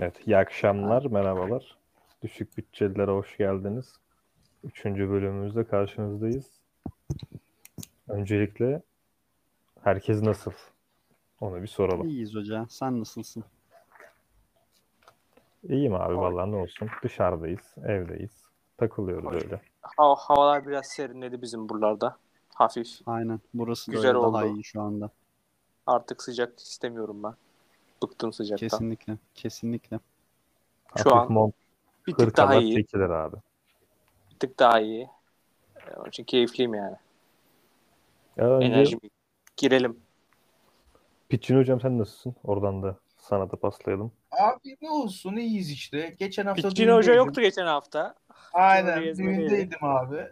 Evet, iyi akşamlar, merhabalar. Düşük bütçelilere hoş geldiniz. Üçüncü bölümümüzde karşınızdayız. Öncelikle herkes nasıl? Onu bir soralım. İyiyiz hoca. Sen nasılsın? İyiyim abi vallahi ne olsun. Dışarıdayız, evdeyiz. Takılıyoruz öyle. Hava, havalar biraz serinledi bizim buralarda. Hafif. Aynen. Burası da Güzel öyle oldu. daha iyi şu anda. Artık sıcak istemiyorum ben. Bıktım sıcaktan. Kesinlikle. Kesinlikle. Şu Hafif an mont, Bir tık daha iyi. çekilir abi. Bir tık daha iyi. Ee, Onun için keyifliyim yani. Ya önce Enerjim. Girelim. Pitchin hocam sen nasılsın? Oradan da sana da paslayalım. Abi ne olsun iyiyiz işte. Geçen hafta Pitçin Hoca yoktu geçen hafta. Aynen düğündeydim abi.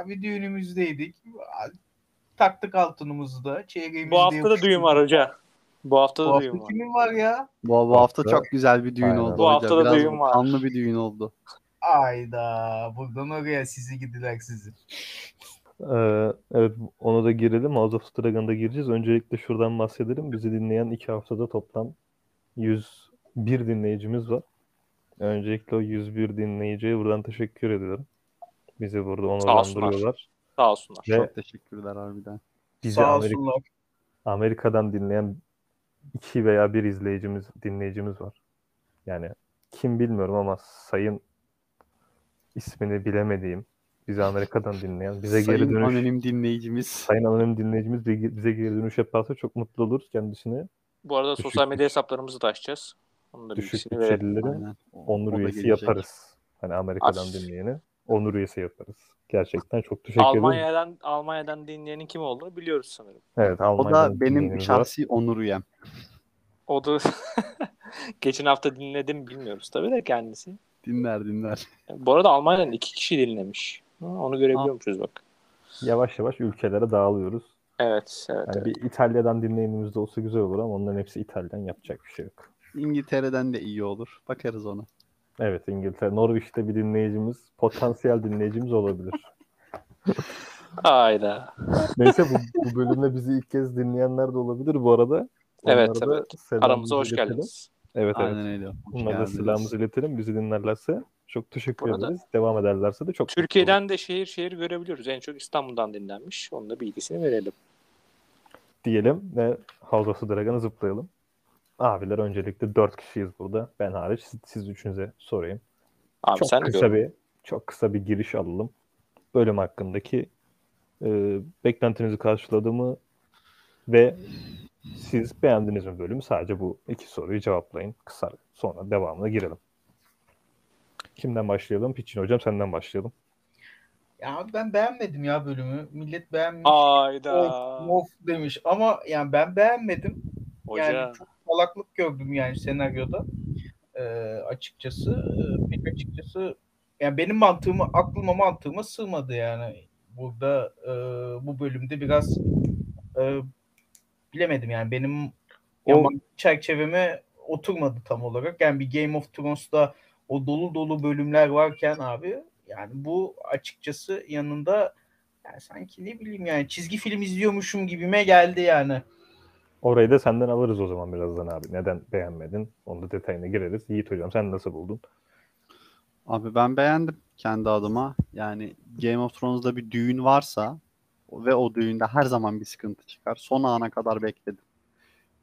Abi düğünümüzdeydik. Taktık altınımızı da. Bu hafta da düğün var hoca. Bu hafta Bu da hafta düğün var. kimin var ya? Bu, bu hafta çok güzel bir düğün Aynen. oldu Bu hoca. hafta da Biraz düğün var. kanlı bir düğün oldu. Ayda buradan oraya sizi gidiler sizi. Ee, evet onu da girelim. House of Dragon'da gireceğiz. Öncelikle şuradan bahsedelim. Bizi dinleyen iki haftada toplam 101 dinleyicimiz var. Öncelikle o 101 dinleyiciye buradan teşekkür ediyorum. Bizi burada Sağ olsunlar. onurlandırıyorlar. Sağ olsunlar. Ve Çok teşekkürler harbiden. bizi Sağ Amerika, olsunlar. Amerika'dan dinleyen iki veya bir izleyicimiz, dinleyicimiz var. Yani kim bilmiyorum ama sayın ismini bilemediğim, bizi Amerika'dan dinleyen, bize geri Sayın dönüş anonim dinleyicimiz. Sayın anonim dinleyicimiz bi- bize geri dönüş yaparsa çok mutlu oluruz kendisine. Bu arada Düşük sosyal medya hesaplarımızı da açacağız. Onun da Düşük Aynen. onur üyesi gelecek. yaparız. Hani Amerika'dan Aç. dinleyeni onur üyesi yaparız. Gerçekten çok teşekkür ederim. Almanya'dan Almanya'dan dinleyenin kim olduğunu biliyoruz sanırım. Evet O Almanya'dan da benim dinleyenimiz var. şahsi onur üyem. O da geçen hafta dinledim bilmiyoruz tabii de kendisi. Dinler dinler. Bu arada Almanya'dan iki kişi dinlemiş. Onu görebiliyormuşuz bak. Yavaş yavaş ülkelere dağılıyoruz. Evet, evet. Yani evet. bir İtalya'dan dinleyenimiz de olsa güzel olur ama onların hepsi İtalyan yapacak bir şey yok. İngiltere'den de iyi olur. Bakarız ona. Evet İngiltere, Norveç'te bir dinleyicimiz, potansiyel dinleyicimiz olabilir. Hayda. Neyse bu, bu bölümde bizi ilk kez dinleyenler de olabilir bu arada. Evet, Onlara da evet. Aramıza hoş iletelim. geldiniz. Evet evet. Aynen öyle. Hoş Bunlara da selamımızı iletelim. Bizi dinlerlerse çok teşekkür Bu arada- ederiz. Devam ederlerse de çok. Türkiye'den de şehir şehir görebiliyoruz. En çok İstanbul'dan dinlenmiş. Onun da bilgisini verelim. diyelim ve House of the Dragon'a zıplayalım. Abiler öncelikle dört kişiyiz burada. Ben hariç siz, siz üçünüze sorayım. Abi çok sen de kısa bir çok kısa bir giriş alalım. Bölüm hakkındaki e, beklentinizi karşıladı mı ve siz beğendiniz mi bölümü? Sadece bu iki soruyu cevaplayın. Kısa sonra devamına girelim. Kimden başlayalım? Pitchin hocam senden başlayalım. Ya ben beğenmedim ya bölümü. Millet beğenmiş. Hayda. Of, of demiş ama yani ben beğenmedim. Hoca. Yani çok salaklık gördüm yani senaryoda. Ee, açıkçası pek açıkçası yani benim mantığıma aklıma mantığıma sığmadı yani burada e, bu bölümde biraz e, bilemedim yani benim O- çerçeveme oturmadı tam olarak. Yani bir Game of Thrones'ta o dolu dolu bölümler varken abi yani bu açıkçası yanında yani sanki ne bileyim yani çizgi film izliyormuşum gibime geldi yani. Orayı da senden alırız o zaman birazdan abi. Neden beğenmedin? Onu da detayına gireriz. Yiğit hocam sen nasıl buldun? Abi ben beğendim kendi adıma. Yani Game of Thrones'da bir düğün varsa ve o düğünde her zaman bir sıkıntı çıkar. Son ana kadar bekledim.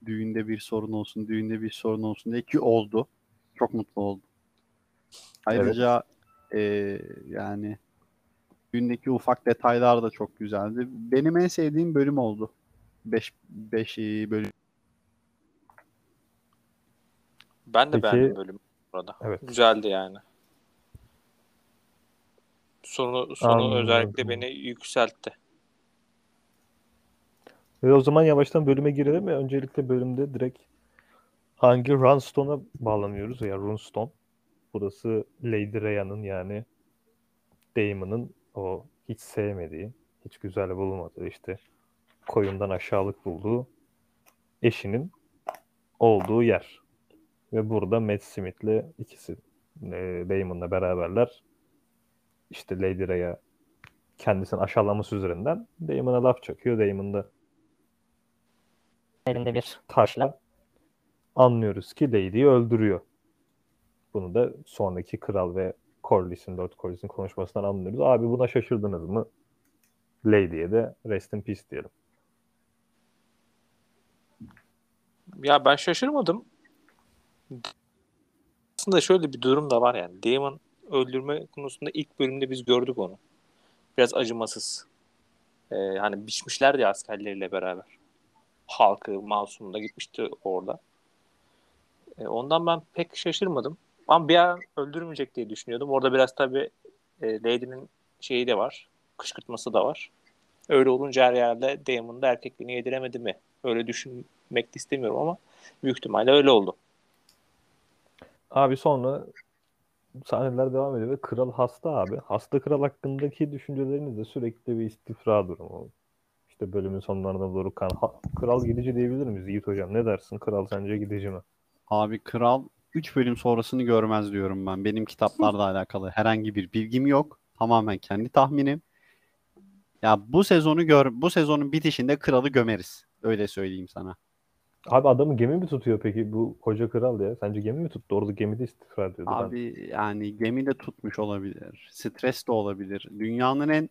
Düğünde bir sorun olsun, düğünde bir sorun olsun diye ki oldu. Çok mutlu oldum. Ayrıca eee, yani düğündeki ufak detaylar da çok güzeldi. Benim en sevdiğim bölüm oldu. 5 5 bölüm. Ben de Peki- beğendim bölümü burada. Evet. Güzeldi yani. Sonu, sonu Anladım. özellikle beni yükseltti. Ve o zaman yavaştan bölüme girelim ve öncelikle bölümde direkt hangi Runstone'a bağlanıyoruz veya Runestone. Burası Lady Rhea'nın yani Daemon'ın o hiç sevmediği, hiç güzel bulmadığı işte koyundan aşağılık bulduğu eşinin olduğu yer. Ve burada Matt Smith'le ikisi e, Daemon'la beraberler. İşte Lady Rhea kendisini aşağılaması üzerinden Daemon'a laf çakıyor. Daemon da elinde bir taşla anlıyoruz ki Lady'yi öldürüyor. Bunu da sonraki kral ve Corlys'in, Lord Corlys'in konuşmasından anlıyoruz. Abi buna şaşırdınız mı? Lady'ye de rest in peace diyelim. Ya ben şaşırmadım. Aslında şöyle bir durum da var yani. Daemon öldürme konusunda ilk bölümde biz gördük onu. Biraz acımasız. Ee, hani biçmişlerdi ya askerleriyle beraber. Halkı, masum da gitmişti orada. Ee, ondan ben pek şaşırmadım. Ama bir an öldürmeyecek diye düşünüyordum. Orada biraz tabii e, Lady'nin şeyi de var. Kışkırtması da var. Öyle olunca her yerde Daemon da erkekliğini yediremedi mi? Öyle düşünmek de istemiyorum ama büyük ihtimalle öyle oldu. Abi sonra sahneler devam ediyor ve kral hasta abi. Hasta kral hakkındaki düşünceleriniz de sürekli bir istifra durumu. İşte bölümün sonlarına doğru kan. Ha- kral gidici diyebilir miyiz Yiğit hocam? Ne dersin? Kral sence gidici mi? Abi kral 3 bölüm sonrasını görmez diyorum ben. Benim kitaplarla alakalı herhangi bir bilgim yok. Tamamen kendi tahminim. Ya bu sezonu gör bu sezonun bitişinde kralı gömeriz. Öyle söyleyeyim sana. Abi adamı gemi mi tutuyor peki bu koca kral ya? Sence gemi mi tuttu? Orada gemide istifra ediyordu. Ben- Abi yani gemi de tutmuş olabilir. Stres de olabilir. Dünyanın en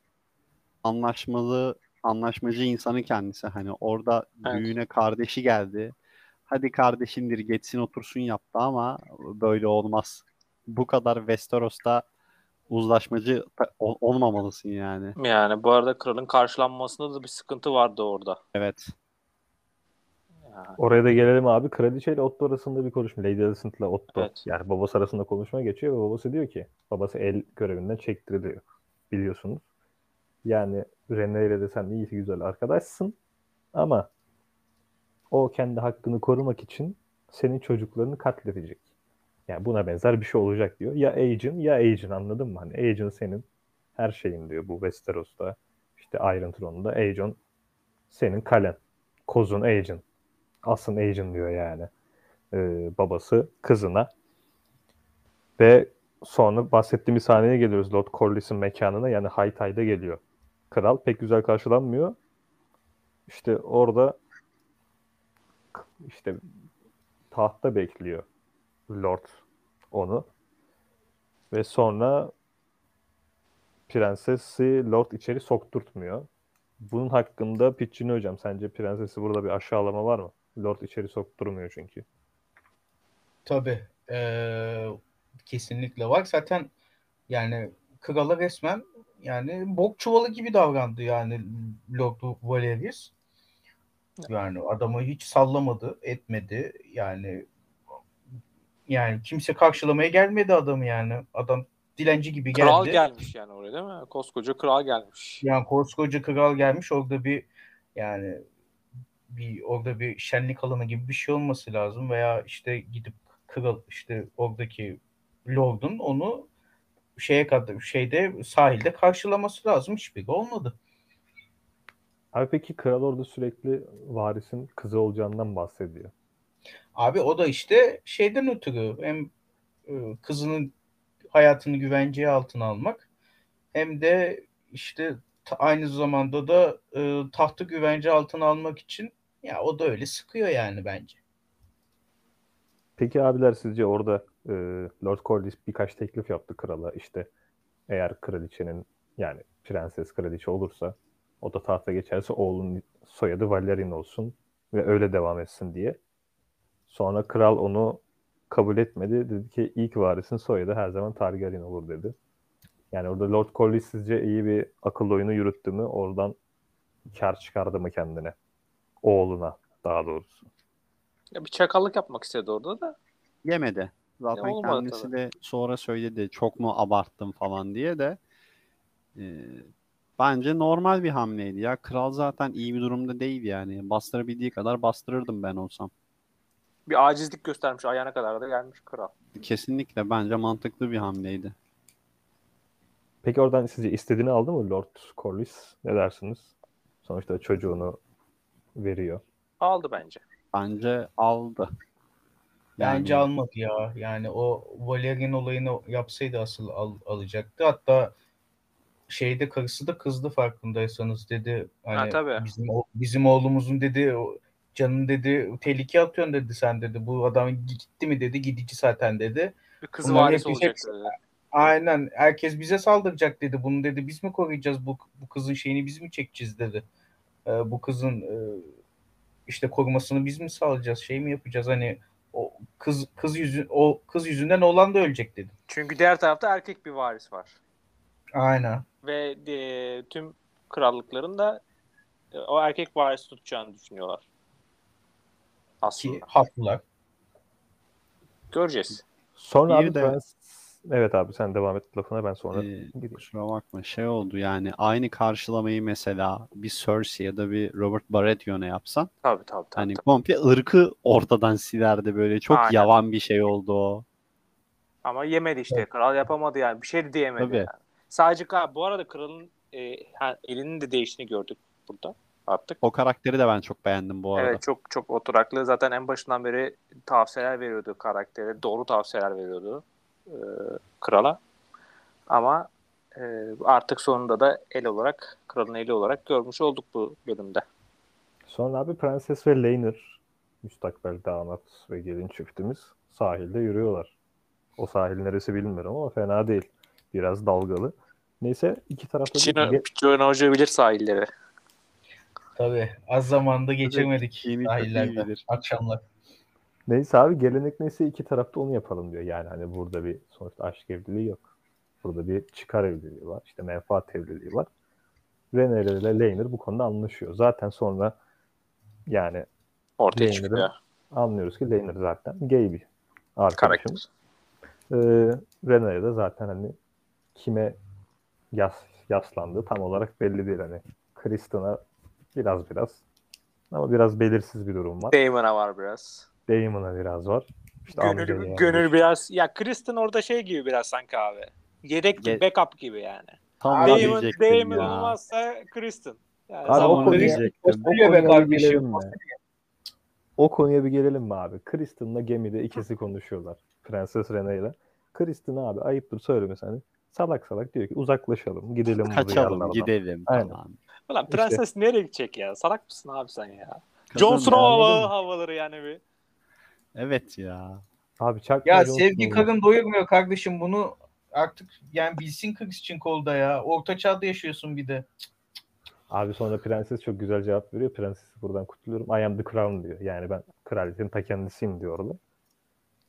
anlaşmalı, anlaşmacı insanı kendisi. Hani orada Evet. düğüne kardeşi geldi. Hadi kardeşimdir geçsin otursun yaptı ama böyle olmaz. Bu kadar Westeros'ta uzlaşmacı olmamalısın yani. Yani bu arada kralın karşılanmasında da bir sıkıntı vardı orada. Evet. Oraya da gelelim abi. Kraliçe ile Otto arasında bir konuşma. Lady Alicent ile Otto. Evet. Yani babası arasında konuşma geçiyor ve babası diyor ki babası el görevinden çektiriliyor. Biliyorsunuz. Yani Rene ile de sen iyi güzel arkadaşsın ama o kendi hakkını korumak için senin çocuklarını katledecek. Yani buna benzer bir şey olacak diyor. Ya Aegon ya Aegon anladın mı? Hani Aegon senin her şeyin diyor bu Westeros'ta. işte Iron Throne'da Aegon senin kalen. Kozun Aegon. Asın Aegon diyor yani. Ee, babası kızına. Ve sonra bahsettiğimiz sahneye geliyoruz. Lord Corlys'in mekanına. Yani High Tide'a geliyor. Kral pek güzel karşılanmıyor. İşte orada işte tahtta bekliyor Lord onu. Ve sonra prensesi Lord içeri sokturtmuyor. Bunun hakkında Pitchini hocam sence prensesi burada bir aşağılama var mı? Lord içeri sokturmuyor çünkü. Tabii. Ee, kesinlikle var. Zaten yani krala resmen yani bok çuvalı gibi davrandı yani Lord Valerius. Yani adamı hiç sallamadı, etmedi. Yani yani kimse karşılamaya gelmedi adamı yani. Adam dilenci gibi geldi. kral gelmiş yani oraya değil mi? Koskoca kral gelmiş. Yani koskoca kral gelmiş orada bir yani bir orada bir şenlik alanı gibi bir şey olması lazım veya işte gidip kral işte oradaki lordun onu şeye kadar şeyde sahilde karşılaması lazım. Hiçbiri olmadı. Abi peki kral orada sürekli varisin kızı olacağından bahsediyor. Abi o da işte şeyden ötürü hem e, kızının hayatını güvenceye altına almak hem de işte aynı zamanda da e, tahtı güvence altına almak için ya o da öyle sıkıyor yani bence. Peki abiler sizce orada e, Lord Corlys birkaç teklif yaptı krala. İşte eğer kraliçenin yani prenses kraliçe olursa o da tahta geçerse oğlunun soyadı Valerian olsun ve öyle devam etsin diye. Sonra kral onu kabul etmedi. Dedi ki ilk varisin soyadı her zaman Targaryen olur dedi. Yani orada Lord Corlys sizce iyi bir akıl oyunu yürüttü mü? Oradan kar çıkardı mı kendine? Oğluna daha doğrusu. Ya bir çakallık yapmak istedi orada da. Yemedi. Zaten Ya kendisi tabii. de sonra söyledi çok mu abarttım falan diye de e, bence normal bir hamleydi ya. Kral zaten iyi bir durumda değil yani. Bastırabildiği kadar bastırırdım ben olsam. Bir acizlik göstermiş ayağına kadar da gelmiş kral. Kesinlikle bence mantıklı bir hamleydi. Peki oradan sizce istediğini aldı mı Lord Corlys? Ne dersiniz? Sonuçta çocuğunu veriyor. Aldı bence. Bence aldı. Bence Yani- almadı ya. Yani o Valerian olayını yapsaydı asıl al- alacaktı. Hatta şeyde karısı da kızdı farkındaysanız dedi. Hani Ha, tabii. bizim o- bizim oğlumuzun dedi o canın dedi tehlikeye atıyorsun dedi sen dedi. Bu adam gitti mi dedi gidici zaten dedi. Bir kız Bunlar varisi olacak dedi. Aynen. Herkes bize saldıracak dedi. Bunu dedi biz mi koruyacağız bu bu kızın şeyini biz mi çekeceğiz dedi. Ee, bu kızın e, işte korumasını biz mi sağlayacağız? Şey mi yapacağız? Hani o kız kız yüzü o kız yüzünden oğlan da ölecek dedi. Çünkü diğer tarafta erkek bir varis var. Aynen. Ve e, tüm krallıkların da e, o erkek varis tutacağını düşünüyorlar. Ki Aslında. haklılar. Göreceğiz. Sonra Bir abi de- Prens... Evet abi sen devam et lafına ben sonra Ee, gideyim. kusura bakma şey oldu yani aynı karşılamayı mesela bir Cersei ya da bir Robert Baratheon'a yapsan Tabii tabii. tabii, hani tabii. komple ırkı ortadan silerdi böyle çok Aynen. yavan bir şey oldu o. Ama yemedi işte. Kral yapamadı yani. Bir şey de diyemedi. Tabii. Yani. Sadece bu arada kralın e, elinin de değiştiğini gördük burada artık. O karakteri de ben çok beğendim bu arada. Evet çok çok oturaklı. Zaten en başından beri tavsiyeler veriyordu karaktere. Doğru tavsiyeler veriyordu e, krala. Ama e, artık sonunda da el olarak, kralın eli olarak görmüş olduk bu bölümde. Sonra abi Prenses ve Laenor müstakbel damat ve gelin çiftimiz sahilde yürüyorlar. O sahil neresi bilmiyorum ama fena değil. Biraz dalgalı. Neyse iki tarafta da Piçin, Piçin Hoca bilir sahilleri. Tabii. Az zamanda geçirmedik sahillerde. Akşamlar. Neyse abi gelenek neyse iki tarafta onu yapalım diyor. Yani hani burada bir sonuçta aşk evliliği yok. Burada bir çıkar evliliği var. İşte menfaat evliliği var. Rhaenyra ile Laenor bu konuda anlaşıyor. Zaten sonra yani Ortaya çıkıyor anlıyoruz ki Laenor zaten gay bir arkadaşımız. Ee, Rhaenyra da zaten hani kime yas, yaslandığı tam olarak belli değil. Hani Kristen'a biraz biraz ama biraz belirsiz bir durum var. Damon'a var biraz. Daemon'a biraz var. İşte Gönül, yani. gönül biraz. Ya Kristen orada şey gibi biraz sanki abi. Yedek gibi, Ye- backup gibi yani. Tam Damon, Damon ya. olmazsa Kristen. Yani Abi o onu konuya-. O be konuya bir kardeşim. gelelim mi? O konuya bir gelelim mi abi? Kristen'la gemide ikisi konuşuyorlar. Prenses Rhaenyra. Kristen abi ayıptır söylemesi hani salak salak diyor ki uzaklaşalım gidelim Kaçalım gidelim Aynen. falan. Ulan prenses nereye gidecek ya? Salak mısın abi sen ya? Jon Snow havaları yani bir. Evet ya. Abi çakma Ya sevgi kadın doyurmuyor kardeşim bunu artık yani bilsin kız için kolda ya. Orta çağda yaşıyorsun bir de. Abi sonra prenses çok güzel cevap veriyor. Prensesi buradan kutluyorum. I am the crown diyor. Yani ben kraliyetin ta kendisiyim diyor orada.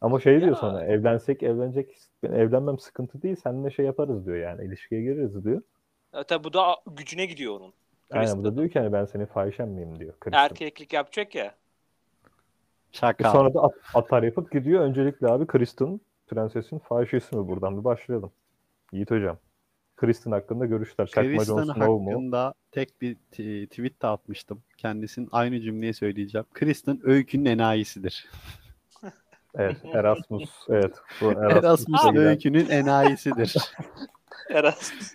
Ama şey diyor Ya. sonra evlensek evlenecek ben evlenmem sıkıntı değil seninle şey yaparız diyor yani ilişkiye gireriz diyor. Tabi bu da gücüne gidiyor onun. Aynen bu da diyor ki hani ben senin fahişen miyim diyor. Kristen. Erkeklik yapacak ya. E Şaka. Sonra da at, atar yapıp gidiyor. Öncelikle abi Kristen prensesin fahişesi mi? Buradan bir başlayalım. Yiğit hocam. Kristen hakkında görüşler. Çakma Kristen Snow mu? hakkında tek bir t- tweet de atmıştım. Kendisinin aynı cümleyi söyleyeceğim. Kristen öykünün enayisidir. Evet Erasmus. Evet. Bu Erasmus Erasmus'a giden- öykünün enayisidir. Erasmus.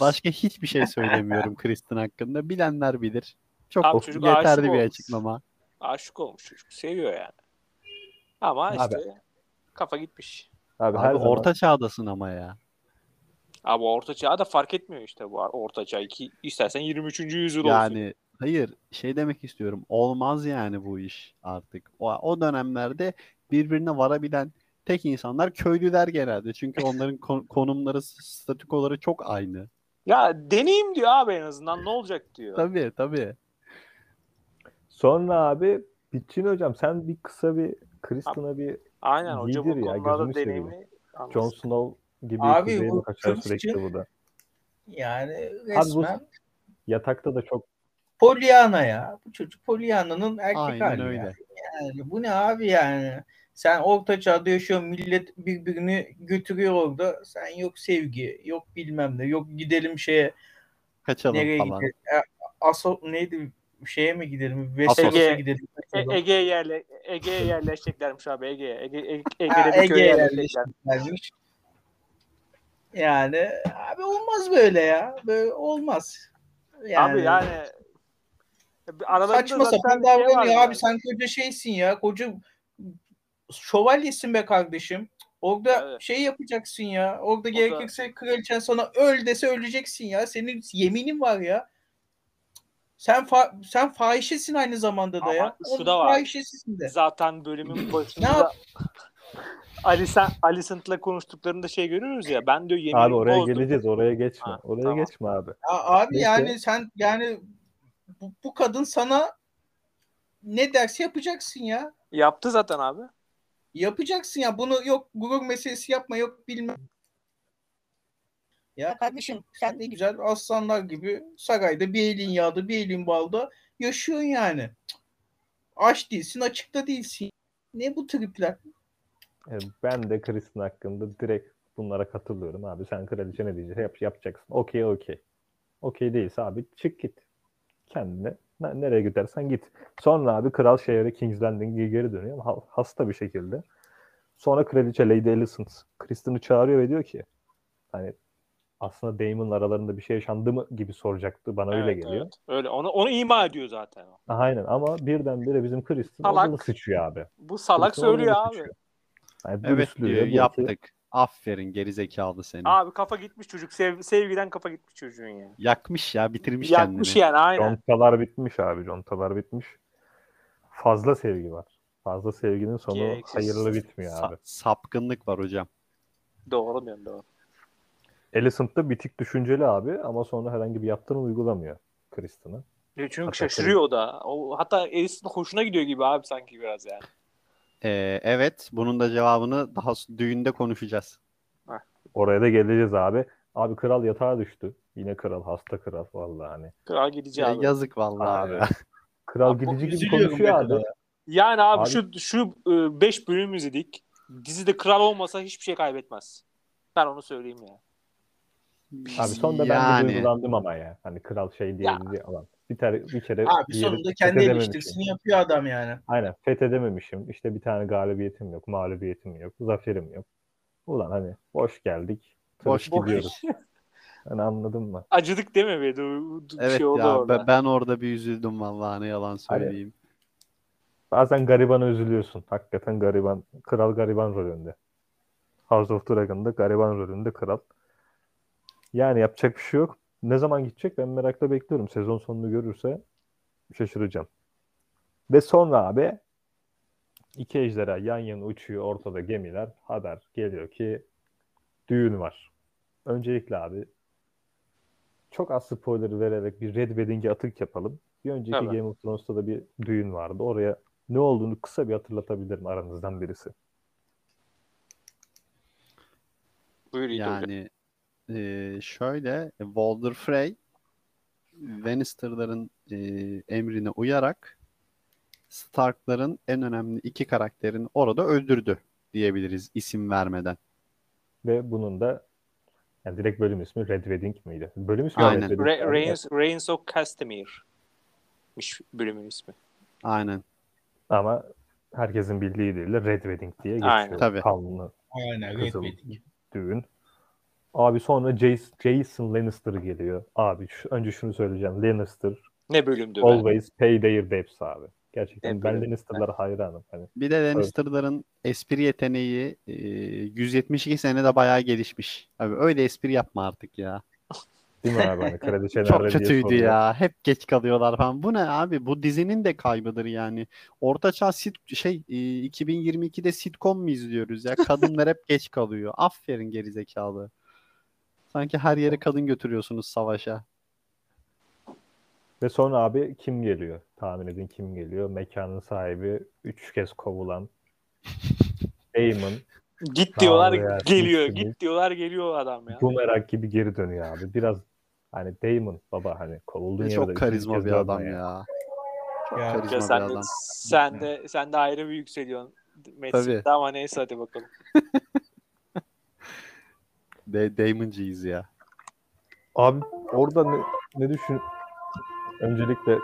Başka hiçbir şey söylemiyorum Kristen hakkında. Bilenler bilir. Çok Abi yeterli bir olmuş. açıklama. Aşık olmuş çocuk. Seviyor yani. Ama Abi. işte kafa gitmiş. Abi, Abi her zaman orta çağdasın ama ya. Abi orta çağ da fark etmiyor işte bu orta çağ. Ki istersen 23. yüzyıl olsun. Yani hayır şey demek istiyorum. Olmaz yani bu iş artık. O, o dönemlerde birbirine varabilen tek insanlar köylüler genelde. Çünkü onların kon- konumları, statükoları çok aynı. Ya deneyim diyor abi en azından ne olacak diyor. Tabii tabii. Sonra abi Bitçin hocam sen bir kısa bir Kristen'a bir Aynen hocam İyidir bu ya, konularda deneyimli. Jon. Snow gibi Abi bu kaçar sürekli burada. Yani bu- resmen Yatakta da çok Pollyanna ya. Bu çocuk Pollyanna'nın erkek Aynen hali öyle. ya. Yani bu ne abi yani? Sen orta çağda yaşıyorsun millet birbirini götürüyor orada. Sen yok sevgi, yok bilmem ne, yok gidelim şeye Kaçalım nereye falan. gidelim? E, Aso neydi? Şeye mi gidelim? Westeros gidelim. E- Ege'ye yerle Ege'ye yerleşeceklermiş abi Ege'ye. Ege, Ege, Ege'de bir köye Ege'ye yerleşecekler. Gelmiş. Yani abi olmaz böyle ya. Böyle olmaz. Yani, Abi yani aralarında saçma sapan şey davranıyor yani. abi. Sen koca şeysin ya. Koca şövalyesin be kardeşim. Orada Evet. şey yapacaksın ya. Orada da- gerekirse kraliçen sana öl dese öleceksin ya. Senin yeminin var ya. Sen fa- sen fahişesin aynı zamanda da Ama ya. şu Onun da var. Fahişesisin de. Zaten bölümün Ne başında Alicent'la konuştuklarında şey görüyoruz ya. Ben diyor yeminimi Abi oraya bozdum. geleceğiz. Oraya geçme. Ha, oraya tamam. geçme abi. Ya abi Neyse. yani sen yani bu, bu kadın sana ne derse yapacaksın ya. Yaptı zaten abi. Yapacaksın ya. Bunu yok gurur meselesi yapma yok bilmem. Ya kardeşim sen ne güzel aslanlar gibi sarayda bir elin yağda bir elin balda yaşıyorsun yani. Aç değilsin açıkta değilsin. Ne bu tripler? E, Ben de Kristen hakkında direkt bunlara katılıyorum abi. Sen kraliçe ne diyeceksin? Yap, yapacaksın. Okey okey. Okey değilse abi çık git. Kendine ne- nereye gidersen git. Sonra abi kral şehre King's Landing'e geri dönüyor ama ha- hasta bir şekilde. Sonra kraliçe Lady Alicent Kristen'ı çağırıyor ve diyor ki hani aslında Daemon'la aralarında bir şey yaşandı mı gibi soracaktı. Bana öyle Evet, geliyor. evet. Öyle. Onu, onu ima ediyor zaten. o. Aynen ama birdenbire bizim Kristen Salak. odunu sıçıyor abi. Bu salak Kristen söylüyor abi. sıçıyor. Yani Evet diyor diyor ki, yaptık. Aferin gerizekalı seni. Abi kafa gitmiş çocuk. Sev, sevgiden kafa gitmiş çocuğun ya. Yakmış ya bitirmiş Yakmış kendini. yani aynen. Contalar bitmiş abi. Contalar bitmiş. Fazla sevgi var. Fazla sevginin sonu Gereksiz. hayırlı bitmiyor Sa- abi. sapkınlık var hocam. Doğru diyorsun doğru. Alicent da bitik düşünceli abi ama sonra herhangi bir yaptırım uygulamıyor Kristen'a. Çünkü Hatta şaşırıyor o da. O, hatta Alicent'ın hoşuna gidiyor gibi abi sanki biraz yani. Ee, evet bunun da cevabını daha düğünde konuşacağız. Oraya da geleceğiz abi. Abi kral yatağa düştü. Yine kral, hasta kral vallahi hani. Kral gidici abi. yazık vallahi Abi. abi. Kral Abi, gidici gibi konuşuyor abi. ya. Yani abi, Abi- şu şu 5 bölüm izledik. Dizide kral olmasa hiçbir şey kaybetmez. Ben onu söyleyeyim ya. Abi sonunda ben Yani. de duygulandım ama ya. Hani kral şey diye Ya. diye alan. Bir, tane, bir kere Abi bir sonunda kendi eleştirisini yapıyor adam yani. Aynen fethedememişim. İşte bir tane galibiyetim yok, mağlubiyetim yok, zaferim yok. Ulan hani boş geldik. Boş Boş gidiyoruz. Hani anladın mı? Acıdık değil mi? Bir, bir Evet şey oldu ya orada. be- ben orada bir üzüldüm vallahi ne yalan söyleyeyim. Bazen garibana üzülüyorsun. Hakikaten gariban, kral gariban rolünde. House of Dragon'da gariban rolünde kral. Yani yapacak bir şey yok. Ne zaman gidecek ben merakla bekliyorum. Sezon sonunu görürse şaşıracağım. Ve sonra abi iki ejderha yan yana uçuyor ortada gemiler. Haber geliyor ki düğün var. Öncelikle abi çok az spoiler vererek bir Red Wedding'e atık yapalım. Bir önceki Tabii. Game of Thrones'ta da bir düğün vardı. Oraya ne olduğunu kısa bir hatırlatabilirim aranızdan birisi. Buyur Yiğit hocam. Yani e, şöyle Walder Frey Lannister'ların e, emrine uyarak Stark'ların en önemli iki karakterini orada öldürdü diyebiliriz isim vermeden. Ve bunun da yani direkt bölüm ismi Red Wedding miydi? Bölüm ismi Aynen. Red. Re- Reigns, Reigns of Castamir'miş bölümün ismi. Aynen. Ama herkesin bildiği değil de Red Wedding diye geçiyor. Aynen. Tabii. Kanlı Aynen Red. Wedding. düğün. Abi sonra Jace- Jason Lannister geliyor. Abi şu, önce şunu söyleyeceğim. Lannister Ne bölümdü be? always pay their debts abi. Gerçekten Ne ben bölüm? Lannister'lara hayranım. Hani Bir de Lannister'ların espri yeteneği e, 172 senede bayağı gelişmiş. Abi öyle espri yapma artık ya. değil mi abi? Hani kraliçe Çok diye kötüydü ya. Hep geç kalıyorlar falan. Bu ne abi? Bu dizinin de kaybıdır yani. Ortaçağ sit şey e, 2022'de sitcom mu izliyoruz ya? Kadınlar hep geç kalıyor. Aferin gerizekalı. Sanki her yere kadın götürüyorsunuz savaşa. Ve sonra abi kim geliyor? Tahmin edin kim geliyor? Mekanın sahibi, üç kez kovulan Aemon Git diyorlar Tanrı geliyor. Git diyorlar geliyor adam ya. bumerang gibi geri dönüyor abi. Biraz hani Daemon baba hani kovulduğun yerde Çok karizma kez bir adam ya. Çok karizma Ya bir sen de, adam. sen de sen de ayrı bir yükseliyorsun. Metin. Tabii. Ama neyse hadi bakalım. De Damon'cıyız ya. Abi orada ne, ne düşün? Öncelikle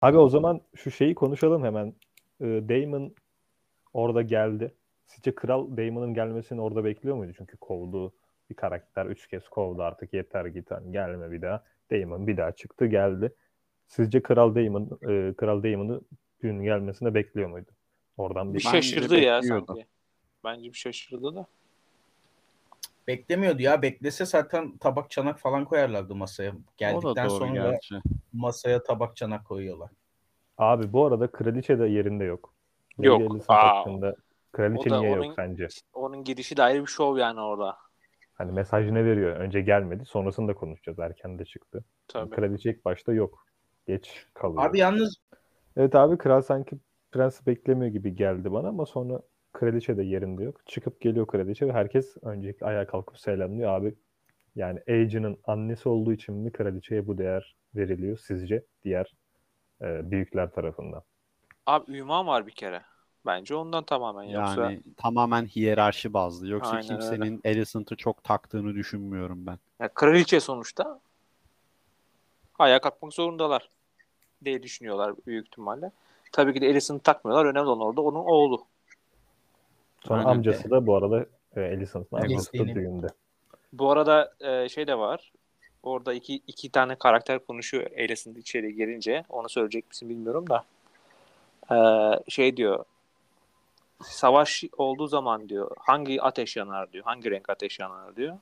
abi o zaman şu şeyi konuşalım hemen. Ee, Daemon orada geldi. Sizce kral Daemon'ın gelmesini orada bekliyor muydu? Çünkü kovduğu bir karakter üç kez kovdu artık yeter git hani gelme bir daha. Daemon bir daha çıktı geldi. Sizce kral Daemon e, kral Daemon'ı gün gelmesine bekliyor muydu? Oradan Bir bir şaşırdı ya sanki. Bence bir şaşırdı da. Beklemiyordu ya. Beklese zaten tabak çanak falan koyarlardı masaya. Geldikten sonra gerçi. masaya tabak çanak koyuyorlar. Abi bu arada kraliçe de yerinde yok. Yok. Aa. hakkında Kraliçe niye onun- yok sence? Onun gidişi de ayrı bir şov yani orada. Hani mesaj ne veriyor? Önce gelmedi. Sonrasını da konuşacağız. Erken de çıktı. Tabii. Kraliçe ilk başta yok. Geç kalıyor. Abi yalnız Evet abi kral sanki prens beklemiyor gibi geldi bana ama sonra kraliçe de yerinde yok. Çıkıp geliyor kraliçe ve herkes öncelikle ayağa kalkıp selamlıyor. Abi yani Aegeon'un annesi olduğu için mi kraliçeye bu değer veriliyor sizce diğer e, büyükler tarafından? Abi ünvan var bir kere. Bence ondan tamamen yoksa Yani tamamen hiyerarşi bazlı. Yoksa Aynen kimsenin Alicent'ı çok taktığını düşünmüyorum ben. ya kraliçe sonuçta ayağa kalkmak zorundalar diye düşünüyorlar büyük ihtimalle. Tabii ki de Alicent'ı takmıyorlar. Önemli olan orada onun oğlu. Sonra Aynen. amcası da bu arada e, Alicent'ın amcası da düğünde. Bu arada e, şey de var. Orada iki, iki tane karakter konuşuyor Alicent içeri girince. Onu söyleyecek misin bilmiyorum da. E, şey diyor. Savaş olduğu zaman diyor hangi ateş yanar diyor. Hangi renk ateş yanar diyor.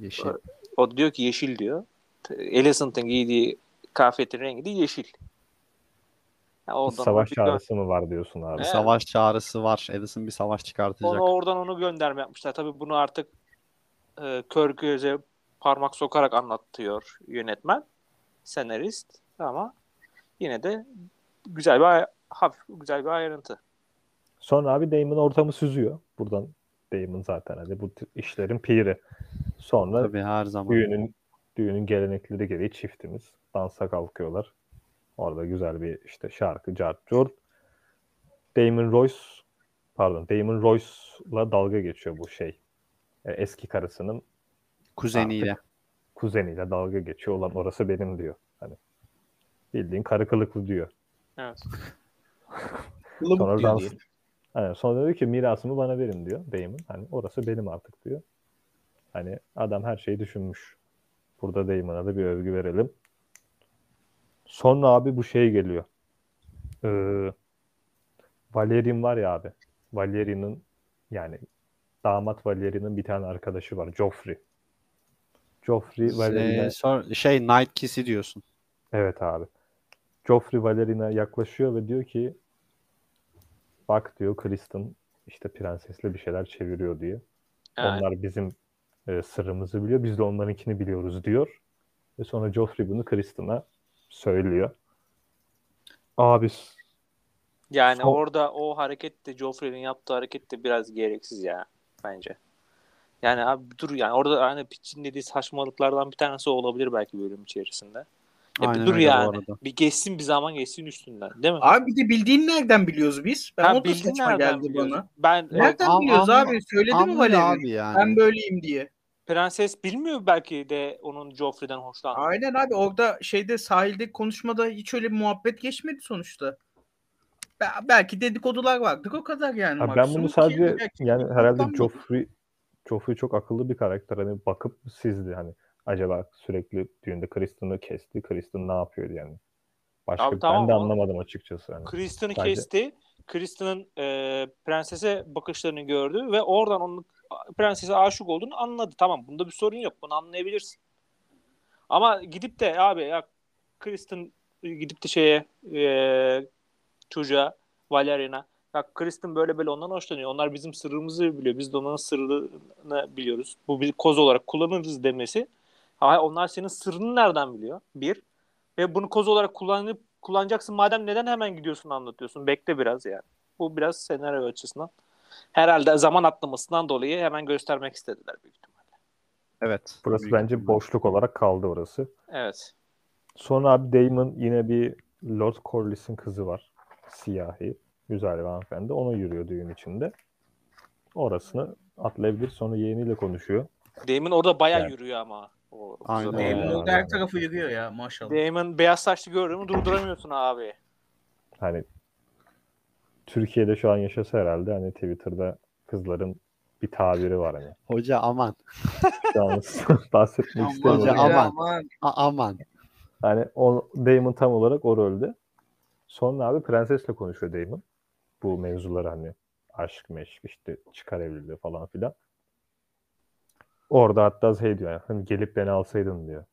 Yeşil. O da diyor ki yeşil diyor. Alicent'ın giydiği kıyafetin rengi de yeşil. Ya Savaş bir gö- çağrısı mı var diyorsun abi? Evet. Savaş çağrısı var. Alicent bir savaş çıkartacak. Onu oradan onu gönderme yapmışlar. Tabii bunu artık e, kör göze parmak sokarak anlatıyor yönetmen, senarist ama yine de güzel bir hafif güzel bir ayrıntı. Sonra abi Damon ortamı süzüyor. Buradan Damon zaten hadi bu işlerin piri. Sonra Tabii her zaman. düğünün düğünün gelenekleri gereği çiftimiz dansa kalkıyorlar. Orada güzel bir işte şarkı, cart, curt. Damon Royce pardon Damon Royce'la dalga geçiyor bu şey. E, eski karısının Kuzeniyle. kuzeniyle dalga geçiyor. Olan orası benim diyor. Hani bildiğin karı kılıklı diyor. Evet. Sonra diyor dans. Aynen, sonra diyor ki mirasımı bana verin diyor Damon. Hani orası benim artık diyor. Hani adam her şeyi düşünmüş. Burada Damon'a da bir övgü verelim. Sonra abi bu şey geliyor. Ee, Valerian var ya abi. Valerian'ın yani damat Valerian'ın bir tane arkadaşı var. Joffrey. Joffrey Valerian'a Ee, sor- şey Night Kiss'i diyorsun. Evet abi. Joffrey Valerian'a yaklaşıyor ve diyor ki bak diyor Kristen işte prensesle bir şeyler çeviriyor diyor. Evet. Onlar bizim e, sırrımızı biliyor. Biz de onlarınkini biliyoruz diyor. Ve sonra Joffrey bunu Kristen'a söylüyor. Abi Yani Son- orada o hareket de Joffrey'nin yaptığı hareket de biraz gereksiz ya bence. Yani abi dur yani orada hani Pitch'in dediği saçmalıklardan bir tanesi olabilir belki bölüm içerisinde. Ya bir Aynen dur öyle bu yani. arada. Bir geçsin bir zaman geçsin üstünden değil mi? Abi bir de bildiğin nereden biliyoruz biz? Ben Ha, o saçma nereden geldi biliyorsun? bana. Ben e, Nereden Am- biliyoruz abi? Söyledi mi Anlıyor Valeri? abi yani. Ben böyleyim diye. Prenses bilmiyor belki de onun Joffrey'den hoşlandığını. Aynen abi orada şeyde sahilde konuşmada hiç öyle bir muhabbet geçmedi sonuçta. Be- belki dedikodular vardır o kadar yani. abi ben bunu ki sadece belki yani herhalde? Joffrey Joffrey çok akıllı bir karakter. Hani bakıp sizdi hani acaba sürekli düğünde Kristen'ı kesti. Kristen ne yapıyor yani. Başka Abi ben tamam de oğlum. anlamadım açıkçası. Hani. Kristen'ı Sadece- kesti. Kristen'ın e, prensese bakışlarını gördü ve oradan onun prensese aşık olduğunu anladı. Tamam bunda bir sorun yok. Bunu anlayabilirsin. Ama gidip de abi ya Kristen gidip de şeye e, çocuğa Valerian'a ya Kristen böyle böyle ondan hoşlanıyor. Onlar bizim sırrımızı biliyor. Biz de onların sırrını biliyoruz. Bu bir koz olarak kullanırız demesi. Ha, onlar senin sırrını nereden biliyor? Bir. Ve bunu koz olarak kullanıp kullanacaksın madem neden hemen gidiyorsun anlatıyorsun? Bekle biraz yani. Bu biraz senaryo açısından. Herhalde zaman atlamasından dolayı hemen göstermek istediler büyük ihtimalle. Evet. Burası Büyük bence boşluk olarak kaldı orası. Evet. Sonra abi Damon yine bir Lord Corlys'in kızı var. Siyahi. Güzel bir hanımefendi. Ona yürüyor düğün içinde. Orasını atlayabilir. Sonra yeğeniyle konuşuyor. Damon orada bayağı Yani. yürüyor ama. O, Aynen o- öyle. Damon orada her tarafı yürüyor ya maşallah. Damon beyaz saçlı gördün mü durduramıyorsun abi. Hani Türkiye'de şu an yaşasa herhalde hani Twitter'da kızların bir tabiri var hani. Hoca aman. An bahsetmek Aman istemiyorum. Hoca, ya, aman. A- aman. Hani o, Damon tam olarak o rolde. Sonra abi prensesle konuşuyor Damon. Bu mevzuları hani aşk meşk işte çıkar evliliği falan filan. Orada hatta şey diyor yani, hani gelip beni alsaydın diyor.